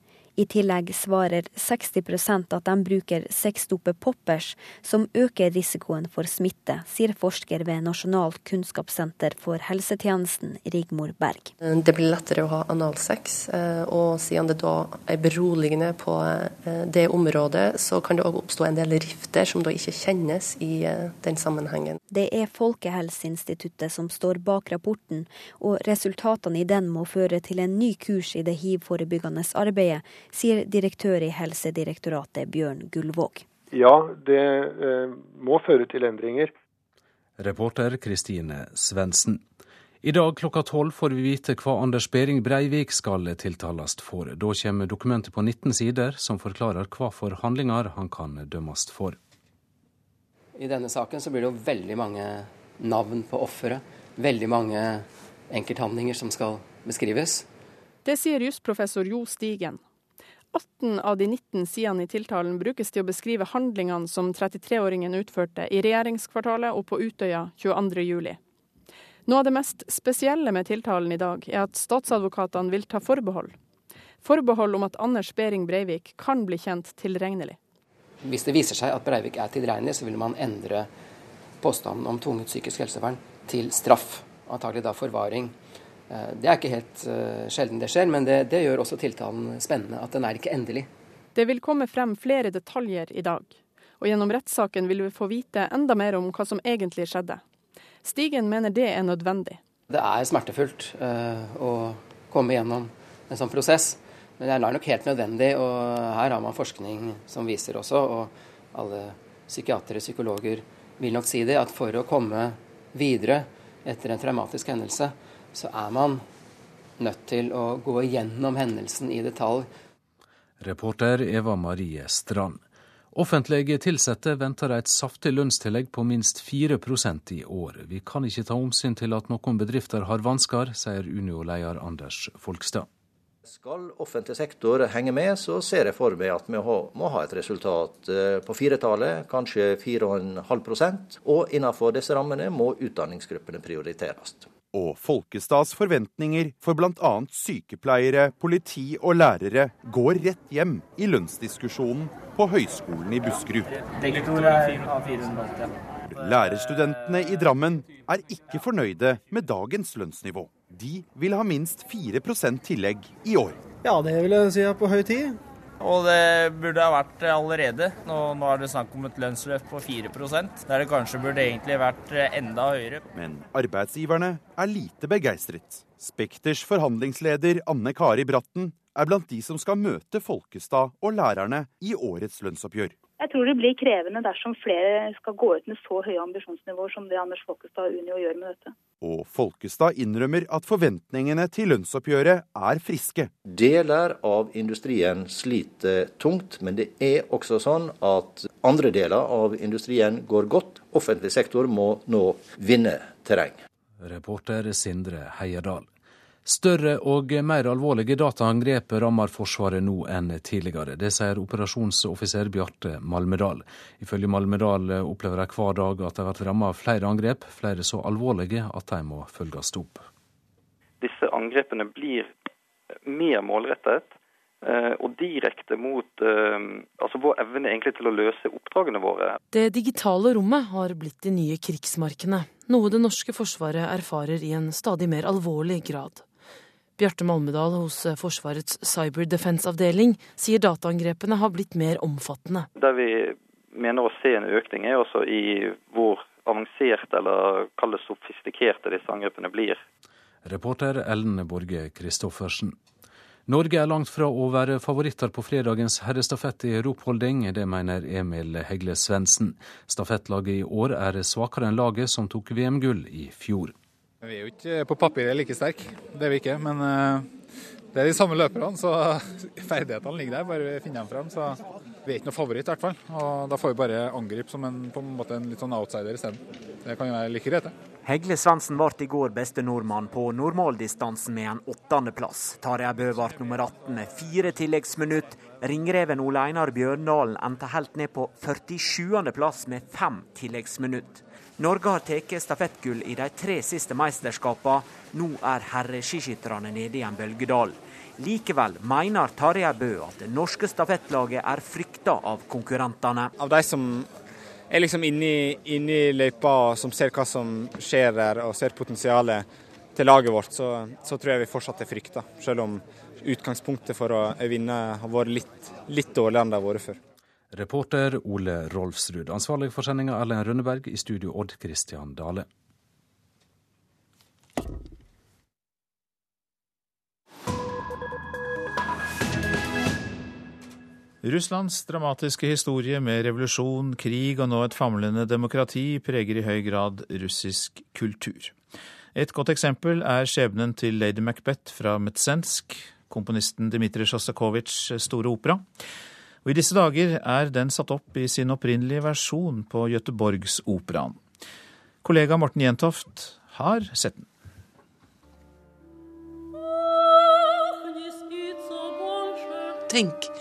I tillegg svarer 60% at de bruker sexdopet poppers, som øker risikoen for smitte, sier forsker ved Nasjonalt kunnskapssenter for helsetjenesten, Rigmor Berg. Det blir lettere å ha analsex, eh, og siden det da er beroligende på eh, det området, så kan det òg oppstå en del rifter som da ikke kjennes i eh, den sammenhengen. Det er Folkehelseinstituttet som står bak rapporten, og resultatene i den må føre til en ny kurs i det hiv-forebyggende arbeidet sier direktør i Helsedirektoratet Bjørn Gullvåg. Ja, det eh, må føre til endringer. Reporter Kristine Svendsen. I dag klokka tolv får vi vite hva Anders Behring Breivik skal tiltales for. Da kommer dokumentet på 19 sider som forklarer hva for handlinger han kan dømmes for. I denne saken så blir det jo veldig mange navn på offeret. Veldig mange enkelthandlinger som skal beskrives. Det sier jusprofessor Jo Stigen. 18 av de 19 sidene i tiltalen brukes til å beskrive handlingene som 33-åringen utførte i regjeringskvartalet og på Utøya 22.07. Noe av det mest spesielle med tiltalen i dag er at statsadvokatene vil ta forbehold. Forbehold om at Anders Behring Breivik kan bli kjent tilregnelig. Hvis det viser seg at Breivik er tilregnelig, så vil man endre påstanden om tvunget psykisk helsevern til straff. Antagelig da forvaring det er ikke helt uh, sjelden det skjer, men det, det, gjør også tiltalen spennende. At den er ikke endelig. Det vil komme frem flere detaljer i dag. Og gjennom rettssaken vil vi få vite enda mer om hva som egentlig skjedde. Stigen mener det er nødvendig. Det er smertefullt uh, å komme gjennom en sånn prosess. Men det er nok helt nødvendig, og her har man forskning som viser også, og alle psykiatere, psykologer vil nok si det, at for å komme videre etter en traumatisk hendelse, så er man nødt til å gå igjennom hendelsen i detalj. Reporter Eva Marie Strand. Offentlige ansatte venter et saftig lønnstillegg på minst 4% i år. Vi kan ikke ta omsyn til at noen bedrifter har vansker, sier Unio-leder Anders Folkstad. Skal offentlig sektor henge med, så ser jeg for meg at vi må ha et resultat eh, på firetallet, kanskje 4,5% Og innenfor disse rammene må utdanningsgruppene prioriteres og Folkestads forventninger for bl.a. sykepleiere, politi og lærere går rett hjem i lønnsdiskusjonen på Høgskolen i Buskerud. Lærerstudentene i Drammen er ikke fornøyde med dagens lønnsnivå. De vil ha minst 4% tillegg i år. Ja, det vil jeg si er på høy tid. Og det burde ha vært allerede. Nå, nå er det snakk om et lønnsløft på 4 der det kanskje burde egentlig vært enda høyere. Men arbeidsgiverne er lite begeistret. Spekters forhandlingsleder Anne Kari Bratten er blant de som skal møte Folkestad og lærerne i årets lønnsoppgjør. Jeg tror det blir krevende dersom flere skal gå ut med så høye ambisjonsnivåer som det Anders Folkestad og Unio gjør med dette. Og Folkestad innrømmer at forventningene til lønnsoppgjøret er friske. Deler av industrien sliter tungt, men det er også sånn at andre deler av industrien går godt. Offentlig sektor må nå vinne terreng. Reporter Sindre Heierdal. Større og mer alvorlige dataangrep rammer Forsvaret nå enn tidligere. Det sier operasjonsoffiser Bjarte Malmedal. Ifølge Malmedal opplever de hver dag at de blir rammet av flere angrep, flere så alvorlige at de må følges opp. Disse angrepene blir mer målrettet eh, og direkte mot eh, altså vår evne til å løse oppdragene våre. Det digitale rommet har blitt de nye krigsmarkene, noe det norske forsvaret erfarer i en stadig mer alvorlig grad. Bjarte Malmedal hos eh, Forsvarets Cyber Defense-avdeling sier dataangrepene har blitt mer omfattende. Der vi mener å se en økning, er også i hvor avanserte eller kall det sofistikerte disse angrepene blir. Reporter Ellen Borge Christoffersen. Norge er langt fra å være favoritter på fredagens herrestafett i ropholding. Det mener Emil Hegle Svendsen. Stafettlaget i år er svakere enn laget som tok VM-gull i fjor. Vi er jo ikke på papiret like sterke, det er vi ikke. Men eh, det er de samme løperne, så ferdighetene ligger der. Bare vi finner dem frem. Så vi er ikke noe favoritt, i hvert fall. Og da får vi bare angripe som en, på en måte en litt sånn outsider isteden. Det kan jo være like greit, det. Hegle Svendsen ble i går beste nordmann på normaldistansen med en åttendeplass. Tarjei Bø ble nummer 18 med fire tilleggsminutt. Ringreven Ole Einar Bjørndalen endte helt ned på 47.-plass med fem tilleggsminutt. Norge har tatt stafettgull i de tre siste mesterskapene. Nå er herreskiskytterne nede i en bølgedal. Likevel mener Tarjei Bø at det norske stafettlaget er frykta av konkurrentene. Av de som er liksom inni, inni løypa som ser hva som skjer der og ser potensialet til laget vårt, så, så tror jeg vi fortsatt er frykta. Selv om utgangspunktet for å vinne har vært litt, litt dårligere enn det har vært før. Reporter Ole Rolfsrud. Ansvarlig for sendinga Erlend Rønneberg. I studio Odd Christian Dale. Russlands dramatiske historie med revolusjon, krig og nå et famlende demokrati preger i høy grad russisk kultur. Et godt eksempel er skjebnen til lady Macbeth fra Metsensk, komponisten Dmitrij Sjostakovitsjs store opera. Og I disse dager er den satt opp i sin opprinnelige versjon på Göteborgsoperaen. Kollega Morten Jentoft har sett den. Tenk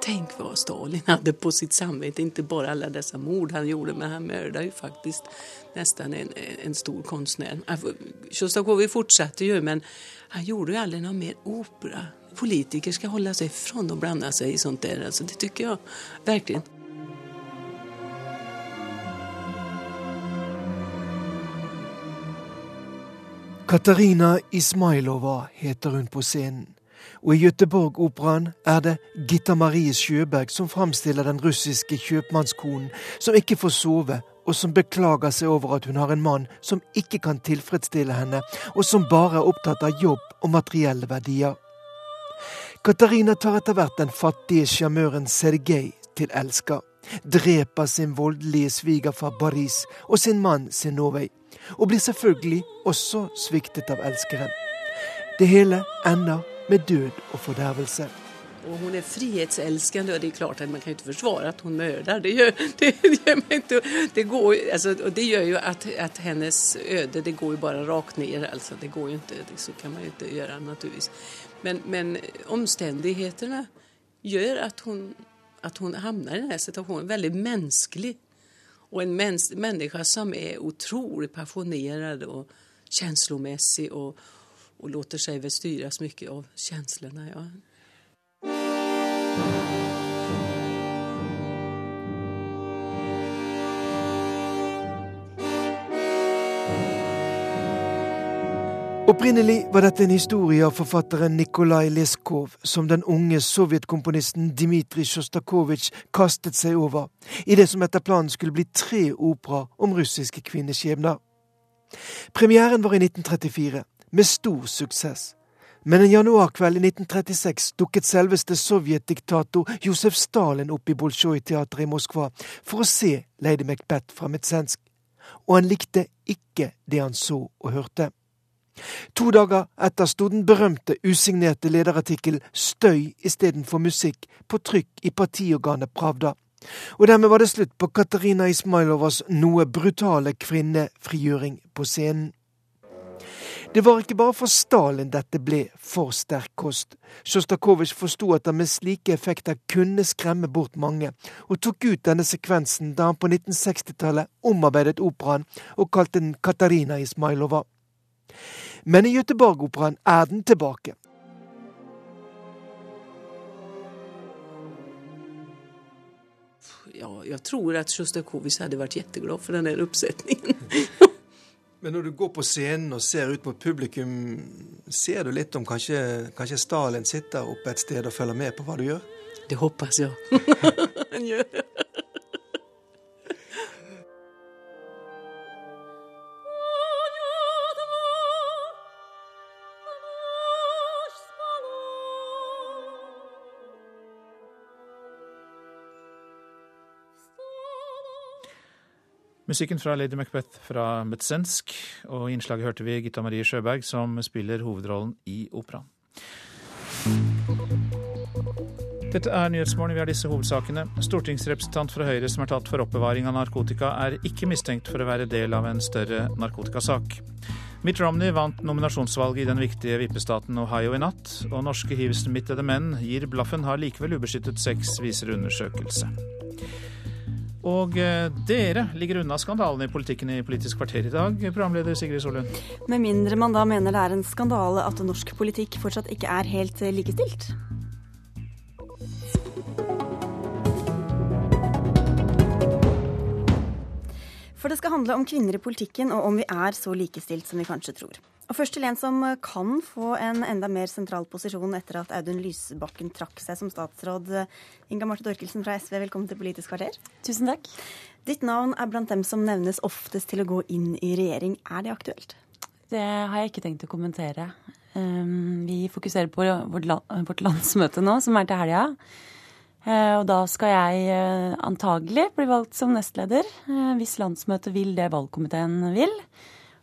tenk hva Stalin hadde på sitt samvittighet. Ikke bare alle disse mord han gjorde, men han mördade jo faktisk nesten en, en stor kunstner. Sjostakovitsj fortsatte jo, men han gjorde jo aldri noe mer opera. Politiker ska hålla sig ifrån att blanda sig i sånt där, alltså, det tycker jag verkligen. Katarina Ismailova heter hun på scenen og i Göteborg-operaen er det Gitta Marie Sjøberg som framstiller den russiske kjøpmannskonen som ikke får sove, og som beklager seg over at hun har en mann som ikke kan tilfredsstille henne, og som bare er opptatt av jobb og materielle verdier. Katarina tar etter hvert den fattige sjarmøren Sergej til elsker, dreper sin voldelige svigerfar Baris og sin mann Sinovej, og blir selvfølgelig også sviktet av elskeren. Det hele ender med død og fordervelse. Og hun er frihetselskende, og det er klart at man kan ikke forsvare at hun mördar. Det gjør, det, det, det, och det gjør jo at, at, hennes øde det går jo bare rakt ned. Altså, det går jo ikke, så kan man jo ikke gjøre, naturligtvis. Men, men omstendighetene gjør at hun, at hun havner i denne situasjonen. Veldig menneskelig. Og en menneske som er utrolig passionerad og känslomässig og, og låter seg bestyres mye av følelsene. Ja. Opprinnelig var dette en historie av forfatteren Nikolai Leskov, som den unge sovjetkomponisten Dmitrij Sjostakovitsj kastet seg over, i det som etter planen skulle bli tre opera om russiske kvinneskjebner. Premieren var i 1934, med stor suksess. Men en januarkveld i 1936 dukket selveste sovjetdiktator Josef Stalin opp i Bolsjoj-teatret i Moskva for å se Lady Macbeth fra Metsensk, og han likte ikke det han så og hørte. To dager etter sto den berømte usignerte lederartikkel 'Støy istedenfor musikk' på trykk i partiorganet Pravda. Og dermed var det slutt på Katarina Ismailovas noe brutale kvinnefrigjøring på scenen. Det var ikke bare for Stalin dette ble for sterk kost. Sjostakovitsj forsto at han med slike effekter kunne skremme bort mange, og tok ut denne sekvensen da han på 1960-tallet omarbeidet operaen og kalte den Katarina Ismailova. Men i Göteborg-operaen er den tilbake. Ja, jeg tror at Sjostakovitsj hadde vært kjempeglad for denne oppsetningen. uppsättningen. Men når du går på scenen og ser ut mot publikum, ser du litt om kanskje, kanskje Stalin sitter oppe et sted og følger med på hva du gjør? Det hoppas jeg. Han gör Musikken fra Lady Macbeth fra Metzensk, og i innslaget hørte vi Gitta Marie Sjøberg som spiller hovedrollen i operaen. Dette er Nyhetsmorgen. Vi har disse hovedsakene. Stortingsrepresentant fra Høyre som er tatt for oppbevaring av narkotika, er ikke mistenkt for å være del av en større narkotikasak. Mitt Romney vant nominasjonsvalget i den viktige vippestaten Ohio i natt, og norske hivsmittede menn gir blaffen, har likevel ubeskyttet sex, viser undersøkelse. Og eh, dere ligger unna skandalene i politikken i Politisk kvarter i dag, programleder Sigrid Solund. Med mindre man da mener det er en skandale at norsk politikk fortsatt ikke er helt eh, likestilt. For det skal handle om kvinner i politikken, og om vi er så likestilt som vi kanskje tror. Og først til en som kan få en enda mer sentral posisjon etter at Audun Lysbakken trakk seg som statsråd. Inga Marte Dorkelsen fra SV, velkommen til Politisk kvarter. Tusen takk. Ditt navn er blant dem som nevnes oftest til å gå inn i regjering. Er det aktuelt? Det har jeg ikke tenkt å kommentere. Um, vi fokuserer på vårt landsmøte nå, som er til helga. Eh, og da skal jeg eh, antagelig bli valgt som nestleder, eh, hvis landsmøtet vil det valgkomiteen vil.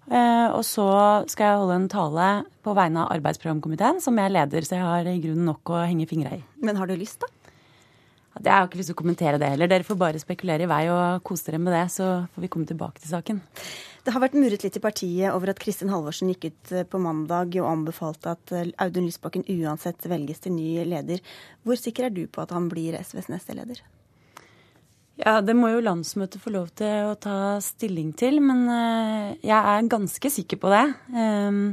Og så skal jeg holde en tale på vegne av arbeidsprogramkomiteen, som jeg leder, så jeg har i grunnen nok å henge fingra i. Men har du lyst, da? Jeg har ikke lyst til å kommentere det heller. Dere får bare spekulere i vei og kose dere med det, så får vi komme tilbake til saken. Det har vært murret litt i partiet over at Kristin Halvorsen gikk ut eh, på mandag og anbefalte at eh, Audun Lysbakken uansett velges til ny leder. Hvor sikker er du på at han blir SVs neste leder? Ja, Det må jo landsmøtet få lov til å ta stilling til, men eh, jeg er ganske sikker på det. Ehm,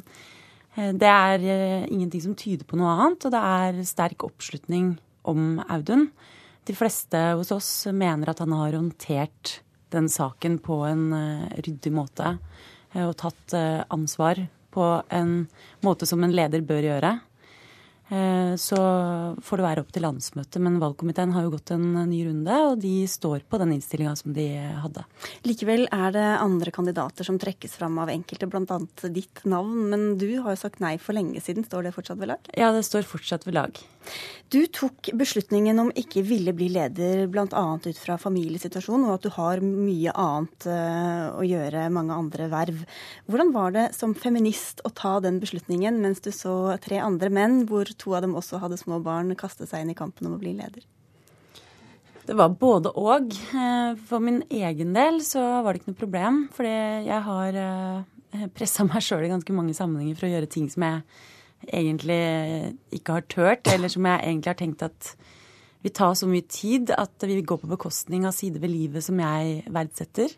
det er ingenting som tyder på noe annet, og det er sterk oppslutning om Audun. De fleste hos oss mener at han har håndtert den saken på en eh, ryddig måte eh, og tatt eh, ansvar på en måte som en leder bør gjøre. Eh, så får det være opp til landsmøtet. Men valgkomiteen har jo gått en ny runde, og de står på den innstillinga som de hadde. Likevel er det andre kandidater som trekkes fram av enkelte, bl.a. ditt navn. Men du har jo sagt nei for lenge siden. Står det fortsatt ved lag? Ja, det står fortsatt ved lag. Du tok beslutningen om ikke ville bli leder bl.a. ut fra familiesituasjonen, og at du har mye annet eh, å gjøre, mange andre verv. Hvordan var det som feminist å ta den beslutningen, mens du så tre andre menn, hvor to av dem også hadde små barn, kaste seg inn i kampen om å bli leder? Det var både og. Eh, for min egen del så var det ikke noe problem. Fordi jeg har eh, pressa meg sjøl i ganske mange sammenhenger for å gjøre ting som jeg egentlig ikke har tørt, eller som jeg egentlig har tenkt at vil ta så mye tid at vi går på bekostning av sider ved livet som jeg verdsetter.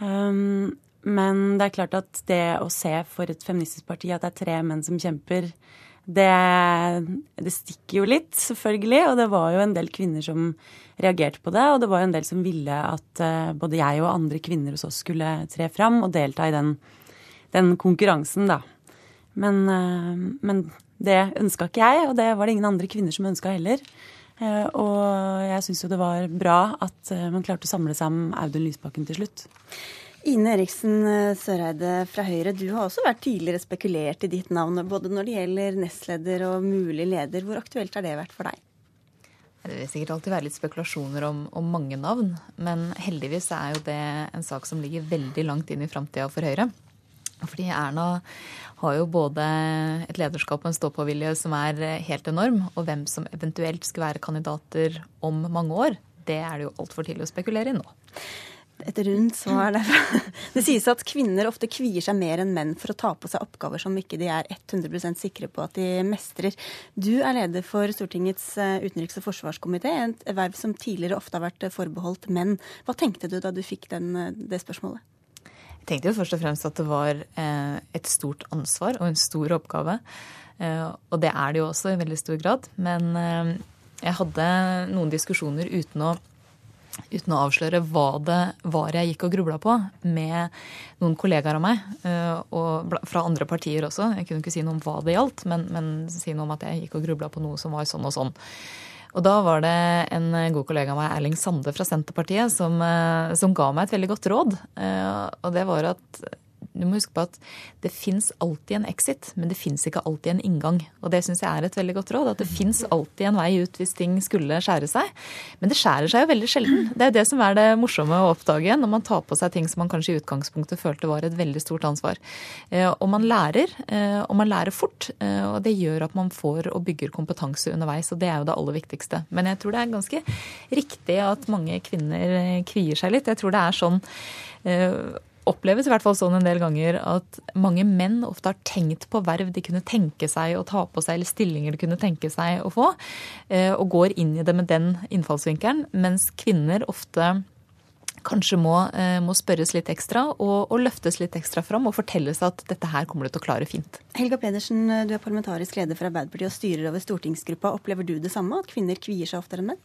Um, men det er klart at det å se for et feministisk parti at det er tre menn som kjemper, det, det, stikker jo litt, selvfølgelig. Og det var jo en del kvinner som reagerte på det. Og det var jo en del som ville at uh, både jeg og andre kvinner hos oss skulle tre fram og delta i den, den konkurransen, da. Men, uh, men det ønska ikke jeg, og det var det ingen andre kvinner som ønska heller. Uh, og jeg syns jo det var bra at man klarte å samle om Audun Lysbakken til slutt. Ine Eriksen eh, Søreide fra Høyre, du har også vært tidligere spekulert i ditt navn, både når det gjelder nestleder og mulig leder. Hvor aktuelt har det vært for deg? Det vil sikkert alltid være litt spekulasjoner om, om, mange navn, men heldigvis er jo det en sak som ligger veldig langt inn i framtida for Høyre. Fordi Erna har jo både et lederskap og en stå-på-vilje som er helt enorm, og hvem som eventuelt skal være kandidater om mange år, det er det jo altfor tidlig å spekulere i nå et rundt svar derfra. Det sies at kvinner ofte kvier seg mer enn menn for å ta på seg oppgaver som ikke de er 100% sikre på at de mestrer. Du er leder for Stortingets eh, utenriks- og forsvarskomité, et verv som tidligere ofte har vært forbeholdt menn. Hva tenkte du da du fikk den, eh, det spørsmålet? Jeg tenkte jo først og fremst at det var eh, et stort ansvar og en stor oppgave. Og det er det jo også i veldig stor grad. Men jeg hadde noen diskusjoner uten å uten å avsløre hva det var jeg gikk og grubla på, med noen kollegaer av meg, eh, og fra andre partier også. Jeg kunne ikke si noe om hva det gjaldt, men, men si noe om at jeg gikk og grubla på noe som var sånn og sånn. Og da var det en god kollega av meg, Erling Sande fra Senterpartiet, som, eh, som ga meg et veldig godt råd. Eh, og det var at du må huske på at det fins alltid en exit, men det fins ikke alltid en inngang. Og det syns jeg er et veldig godt råd. At det fins alltid en vei ut hvis ting skulle skjære seg. Men det skjærer seg jo veldig sjelden. Det er jo det som er det morsomme å oppdage når man tar på seg ting som man kanskje i utgangspunktet følte var et veldig stort ansvar. Eh, og man lærer, eh, og man lærer fort. Eh, og det gjør at man får og bygger kompetanse underveis, og det er jo det aller viktigste. Men jeg tror det er ganske riktig at mange kvinner kvier seg litt. Jeg tror det er sånn oppleves i hvert fall sånn en del ganger at mange menn ofte har tenkt på verv de kunne tenke seg å ta på seg, eller stillinger de kunne tenke seg å få, eh, og går inn i det med den innfallsvinkelen, mens kvinner ofte kanskje må, eh, må spørres litt ekstra og, og, løftes litt ekstra fram og fortelles at dette her kommer du til å klare fint. Helga Pedersen, du er parlamentarisk leder for Arbeiderpartiet og styrer over stortingsgruppa. Opplever du det samme, at kvinner kvier seg oftere enn menn?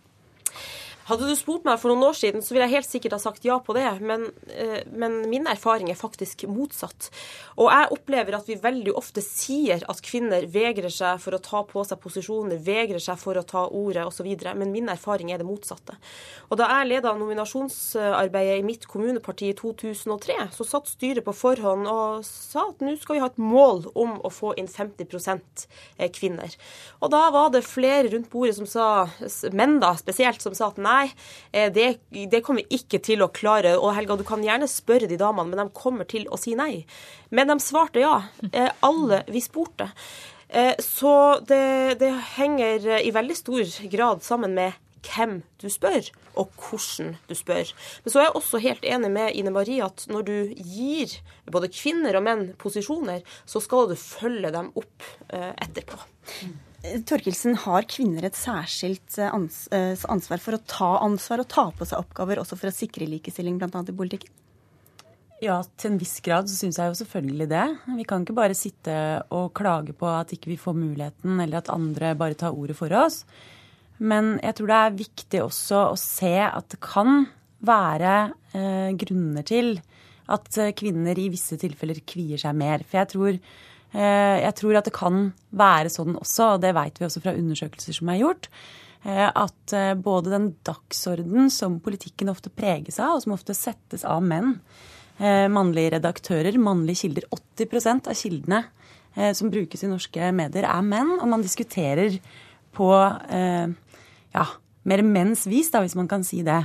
Hadde du spurt meg for noen år siden, så ville jeg helt sikkert ha sagt ja på det. Men, eh, men, min erfaring er faktisk motsatt. Og jeg opplever at vi veldig ofte sier at kvinner vegrer seg for å ta på seg posisjoner, vegrer seg for å ta ordet osv. Men min erfaring er det motsatte. Og da jeg leda nominasjonsarbeidet i mitt kommuneparti i 2003, så satt styret på forhånd og sa at nå skal vi ha et mål om å få inn 50 eh, kvinner. Og da var det flere rundt bordet som sa, menn da spesielt, som sa at nei, nei, eh, det, det, kommer vi ikke til å klare. Og Helga, du kan gjerne spørre de damene, men de kommer til å si nei. Men de svarte ja. Eh, alle vi spurte. Eh, så det, det henger i veldig stor grad sammen med hvem du spør, og hvordan du spør. Men så er jeg også helt enig med Ine Marie at når du gir både kvinner og menn posisjoner, så skal du følge dem opp etterpå. Torkelsen, har kvinner et særskilt eh, eh, ansvar for å ta ansvar og ta på seg oppgaver også for å sikre likestilling bl.a. i politikken? Ja, til en viss grad så syns jeg jo selvfølgelig det. Vi kan ikke bare sitte og klage på at ikke vi får muligheten, eller at andre bare tar ordet for oss. Men jeg tror det er viktig også å se at det kan være eh, grunner til at eh, kvinner i visse tilfeller kvier seg mer. For jeg tror jeg tror at det kan være sånn også, og det vet vi også fra undersøkelser som er gjort, eh, at eh, både den dagsorden som politikken ofte preges av, og som ofte settes av menn, mannlige redaktører, mannlige kilder 80% av kildene som brukes i norske medier, er menn, og man diskuterer på ja, mer menns vis, da, hvis man kan si det.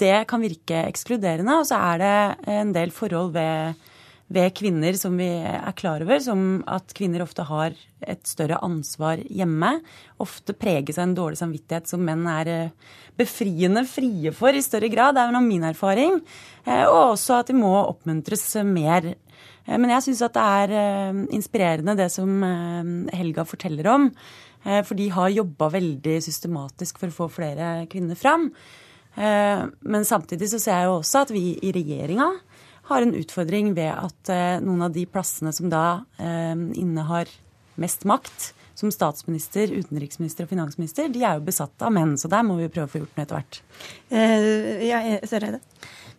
Det kan virke ekskluderende, og så er det en del forhold ved ved kvinner som vi er klar over, som at kvinner ofte har et større ansvar hjemme. Ofte preges av en dårlig samvittighet som menn er eh, befriende frie for i større grad. Det er jo min erfaring. Eh, og også at de må oppmuntres mer. Eh, men jeg syns at det er inspirerende det som Helga forteller om. For de har jobba veldig systematisk for å få flere kvinner fram. Men samtidig så ser jeg jo også at vi i regjeringa har en utfordring ved at eh, noen av de plassene som da eh, innehar mest makt, som statsminister, utenriksminister og finansminister, de er jo besatt av menn. Så der må vi prøve å få gjort noe etter hvert. Uh, ja, Søreide?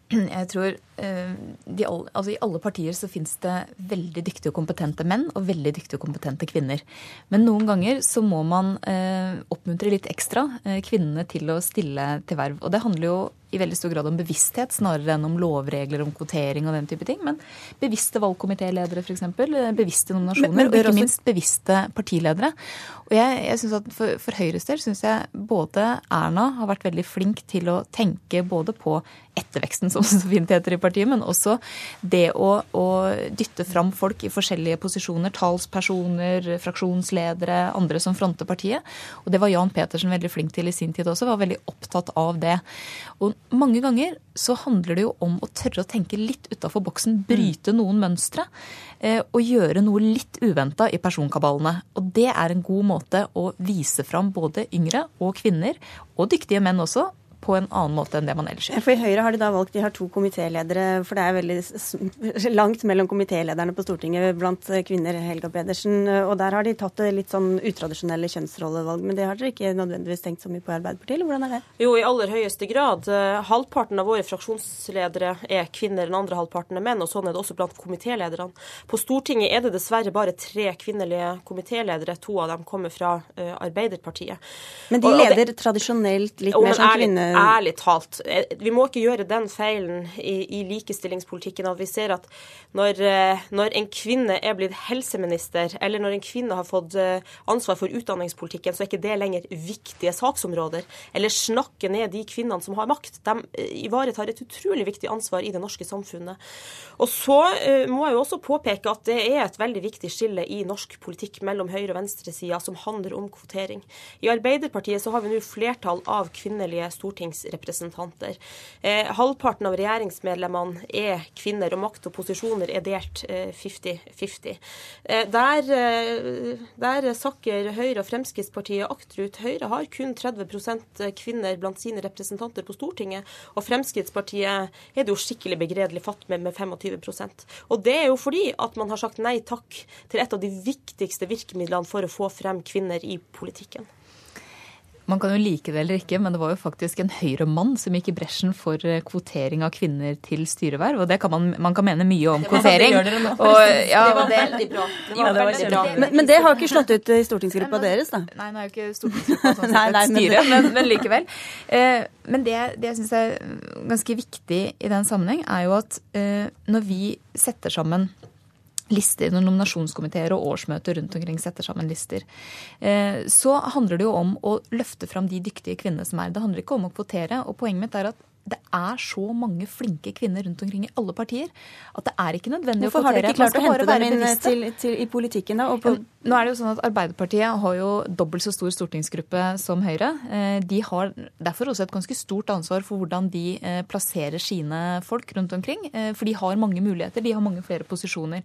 Jeg tror uh, de, altså I alle partier så finnes det veldig dyktige og kompetente menn og veldig dyktige og kompetente kvinner. Men noen ganger så må man oppmuntre litt ekstra kvinnene til å stille til verv. Og det handler jo i veldig stor grad om bevissthet snarere enn om lovregler om kvotering og den type ting. Men bevisste valgkomitéledere, f.eks. Bevisste nominasjoner. Men, men, og ikke minst bevisste partiledere. Og jeg, jeg synes at For, for Høyres del syns jeg både Erna har vært veldig flink til å tenke både på etterveksten, som så fint heter i partiet, men også det å, å dytte fram folk i forskjellige posisjoner. Talspersoner, fraksjonsledere, andre som fronter partiet. Og det var Jan Petersen veldig flink til i sin tid også. Var veldig opptatt av det. Og mange ganger så handler det jo om å tørre å tenke litt utafor boksen, bryte noen mønstre. Eh, og gjøre noe litt uventa i personkabalene. Og det er en god måte å vise fram både yngre og kvinner, og dyktige menn også, på en annen måte enn det man ellers gjør. For I Høyre har de da valgt de har to komitéledere, for det er veldig langt mellom komitélederne på Stortinget blant kvinner, Helga Pedersen. Og der har de tatt litt sånn utradisjonelle kjønnsrollevalg. Men det har dere ikke nødvendigvis tenkt så mye på i Arbeiderpartiet, eller hvordan er det? Jo, i aller høyeste grad. Halvparten av våre fraksjonsledere er kvinner, den andre halvparten er menn. Og sånn er det også blant komitélederne. På Stortinget er det dessverre bare tre kvinnelige komitéledere. To av dem kommer fra uh, Arbeiderpartiet. Men de leder det, tradisjonelt litt mer som kvinne ærlig talt. Eh, vi må ikke gjøre den feilen i, i likestillingspolitikken at vi ser at når, eh, når, en kvinne er blitt helseminister, eller når en kvinne har fått eh, ansvar for utdanningspolitikken, så er ikke det lenger viktige saksområder. Eller snakke ned de kvinnene som har makt. De ivaretar et utrolig viktig ansvar i det norske samfunnet. Og så må jeg jo også påpeke at det er et veldig viktig skille i norsk politikk mellom høyre- og venstresida som handler om kvotering. I Arbeiderpartiet så har vi nå flertall av kvinnelige stortingsrepresentanter. Eh, halvparten av regjeringsmedlemmene er kvinner, og makt og posisjoner er delt 50-50. Eh, der, eh, der, sakker Høyre og Fremskrittspartiet akterut. Høyre har kun 30% kvinner blant sine representanter på Stortinget, og Fremskrittspartiet er det jo skikkelig begredelig fatt med, med 25% Og det er jo fordi at man har sagt nei takk til et av de viktigste virkemidlene for å få frem kvinner i politikken. Man kan jo like det eller ikke, men det var jo faktisk en Høyre-mann som gikk i bresjen for eh, kvotering av kvinner til styreverv. Og det kan man, man kan mene mye om kvotering. Det, og, ja, det var veldig bra. Det var veldig bra. Men, men, det har ikke slått ut i stortingsgruppa deres, da? Nei, nå er jo ikke stortingsgruppa sånn sett et styre, men, men, likevel. Eh, men det, det jeg syns er ganske viktig i den sammenheng, er jo at eh, når vi setter sammen lister når nominasjonskomiteer og årsmøter rundt omkring setter sammen lister. Eh, så handler det jo om å løfte fram de dyktige kvinnene som er. Det handler ikke om å kvotere. og Poenget mitt er at det er så mange flinke kvinner rundt omkring i alle partier at det er ikke nødvendig Hvorfor å kvotere. Hvorfor har dere ikke klart å hente dem inn til, til, i politikken, da? På... Nå er det jo sånn at Arbeiderpartiet har jo dobbelt så stor stortingsgruppe som Høyre. Eh, de har derfor også et ganske stort ansvar for hvordan de eh, plasserer sine folk rundt omkring. Eh, for de har mange muligheter, de har mange flere posisjoner.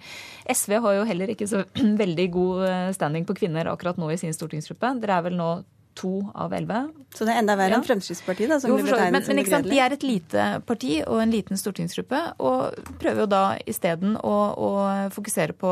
SV har jo heller ikke så veldig god standing på kvinner akkurat nå i sin stortingsgruppe. Dere er vel nå to av elleve. Så det er enda verre ja. enn Fremskrittspartiet, da, som jo, blir betegnet men, som begredelig? De er et lite parti og en liten stortingsgruppe, og prøver jo da isteden å, å fokusere på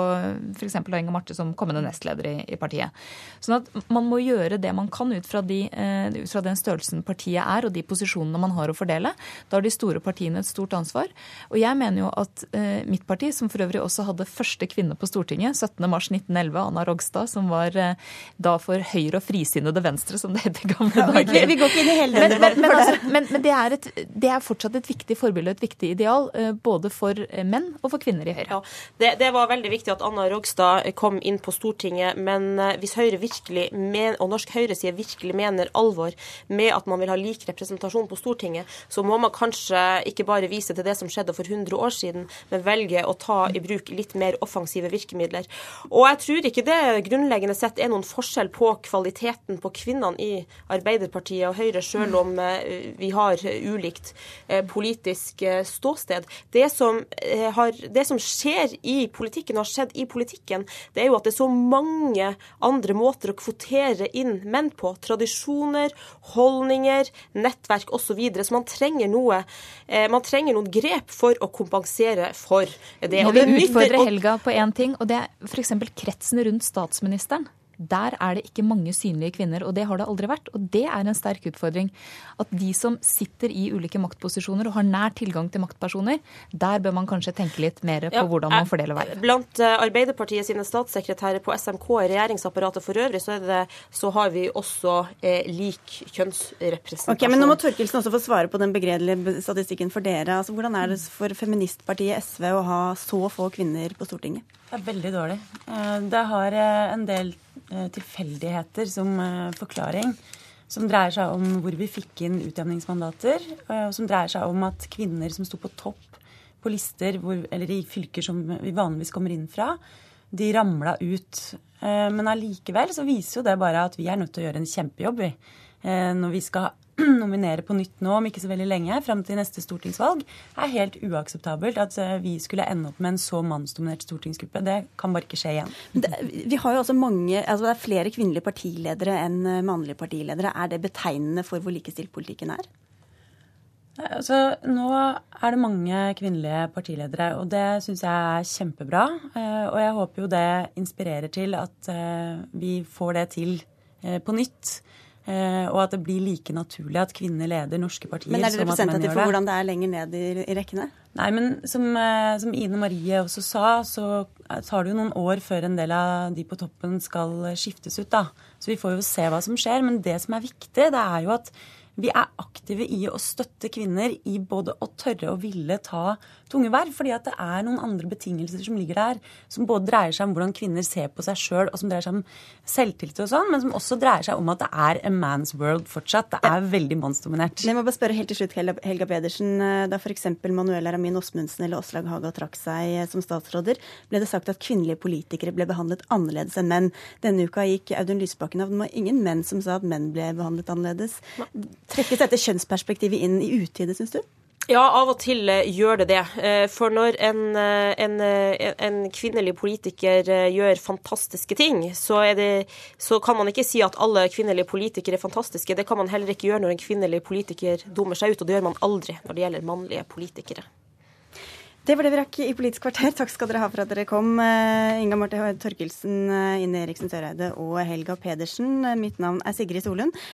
f.eks. Inga Marte som kommende nestleder i, i, partiet. Sånn at man må gjøre det man kan ut fra, de, uh, ut fra den størrelsen partiet er, og de posisjonene man har å fordele. Da har de store partiene et stort ansvar. Og jeg mener jo at uh, mitt parti, som for øvrig også hadde første kvinne på Stortinget, 17.3.1911, Anna Rogstad, som var uh, da for Høyre og frisinnede Venstre Venstre, som det het i gamle ja, dager. Vi, vi, går ikke inn i hele den men, men, altså, men, men det, er et, det, er fortsatt et viktig forbilde og et viktig ideal, eh, både for eh, menn og for kvinner i Høyre. Ja, det, det, var veldig viktig at Anna Rogstad kom inn på Stortinget, men eh, hvis Høyre virkelig, men, og norsk høyreside virkelig mener alvor med at man vil ha lik representasjon på Stortinget, så må man kanskje ikke bare vise til det som skjedde for 100 år siden, men velge å ta i bruk litt mer offensive virkemidler. Og jeg tror ikke det grunnleggende sett er noen forskjell på kvaliteten på kvinner kvinnene i Arbeiderpartiet og Høyre, selv om eh, vi har ulikt eh, politisk eh, ståsted. Det som, har, det som skjer i politikken, og har skjedd i politikken, det er jo at det er så mange andre måter å kvotere inn menn på. Tradisjoner, holdninger, nettverk osv. Så, videre. så man trenger noe man trenger noen grep for å kompensere for det. Jeg vil utfordre Helga på én ting, og det er f.eks. kretsen rundt statsministeren. Der er det ikke mange synlige kvinner, og det har det aldri vært. Og det er en sterk utfordring. At de som sitter i ulike maktposisjoner og har nær tilgang til maktpersoner, der bør man kanskje tenke litt mer på ja, hvordan man fordeler verv. Blant eh, Arbeiderpartiet sine statssekretærer på SMK og regjeringsapparatet for øvrig, så, det, så har vi også eh, lik kjønnsrepresentasjon. Ok, men Nå må Torkelsen også få svare på den begredelige statistikken for dere. Altså, hvordan er det for feministpartiet SV å ha så få kvinner på Stortinget? Det er veldig dårlig. Eh, det har en del Eh, tilfeldigheter som eh, forklaring. Som dreier seg om hvor vi fikk inn utjevningsmandater. Eh, og som dreier seg om at kvinner som sto på topp på lister, hvor, eller i fylker som vi vanligvis kommer inn fra, de ramla ut. Men allikevel så viser jo det bare at vi er nødt til å gjøre en kjempejobb vi, når vi skal nominere på nytt nå om ikke så veldig lenge, fram til neste stortingsvalg, er helt uakseptabelt. At eh, vi skulle ende opp med en så mannsdominert stortingsgruppe. Det kan bare ikke skje igjen. Det, vi har jo også mange, altså det er flere kvinnelige partiledere enn eh, mannlige partiledere. Er det betegnende for hvor likestilt politikken er? Altså, nå er det mange kvinnelige partiledere, og det syns jeg er kjempebra. Eh, og jeg håper jo det inspirerer til at vi får det til på nytt. Eh, og at det blir like naturlig at kvinner leder norske partier. Men er det representativt for hvordan det er lenger ned i, i rekkene? Nei, men som, eh, som, Ine Marie også sa, så tar det jo noen år før en del av de på toppen skal skiftes ut. da. Så vi får jo se hva som skjer. Men det som er viktig, det er jo at vi er aktive i å støtte kvinner i både å tørre og ville ta tunge verv. Fordi at det er noen andre betingelser som ligger der, som både dreier seg om hvordan kvinner ser på seg sjøl, og som dreier seg om selvtillit og sånn, men som også dreier seg om at det er a man's world fortsatt. Det er veldig mannsdominert. Jeg må bare spørre helt til slutt, Helga Pedersen. Da f.eks. Manuela Ramin Osmundsen eller Åslaug Haga trakk seg som statsråder, ble det sagt at kvinnelige politikere ble behandlet annerledes enn menn. Denne uka gikk Audun Lysbakken av. Det var ingen menn som sa at menn ble behandlet annerledes. Trekkes dette kjønnsperspektivet inn i utide, syns du? Ja, av og til eh, gjør det det. Eh, for når en, eh, en, en kvinnelig politiker gjør fantastiske ting, så, det, så, kan man ikke si at alle kvinnelige politikere er fantastiske. Det kan man heller ikke gjøre når en kvinnelig politiker dummer seg ut, og det gjør man aldri når det gjelder mannlige politikere. Det var det vi rakk i Politisk kvarter. Takk skal dere ha for at dere kom. Inga Marte Torkelsen, Ine Eriksen Søreide og Helga Pedersen. Mitt navn er Sigrid Solund.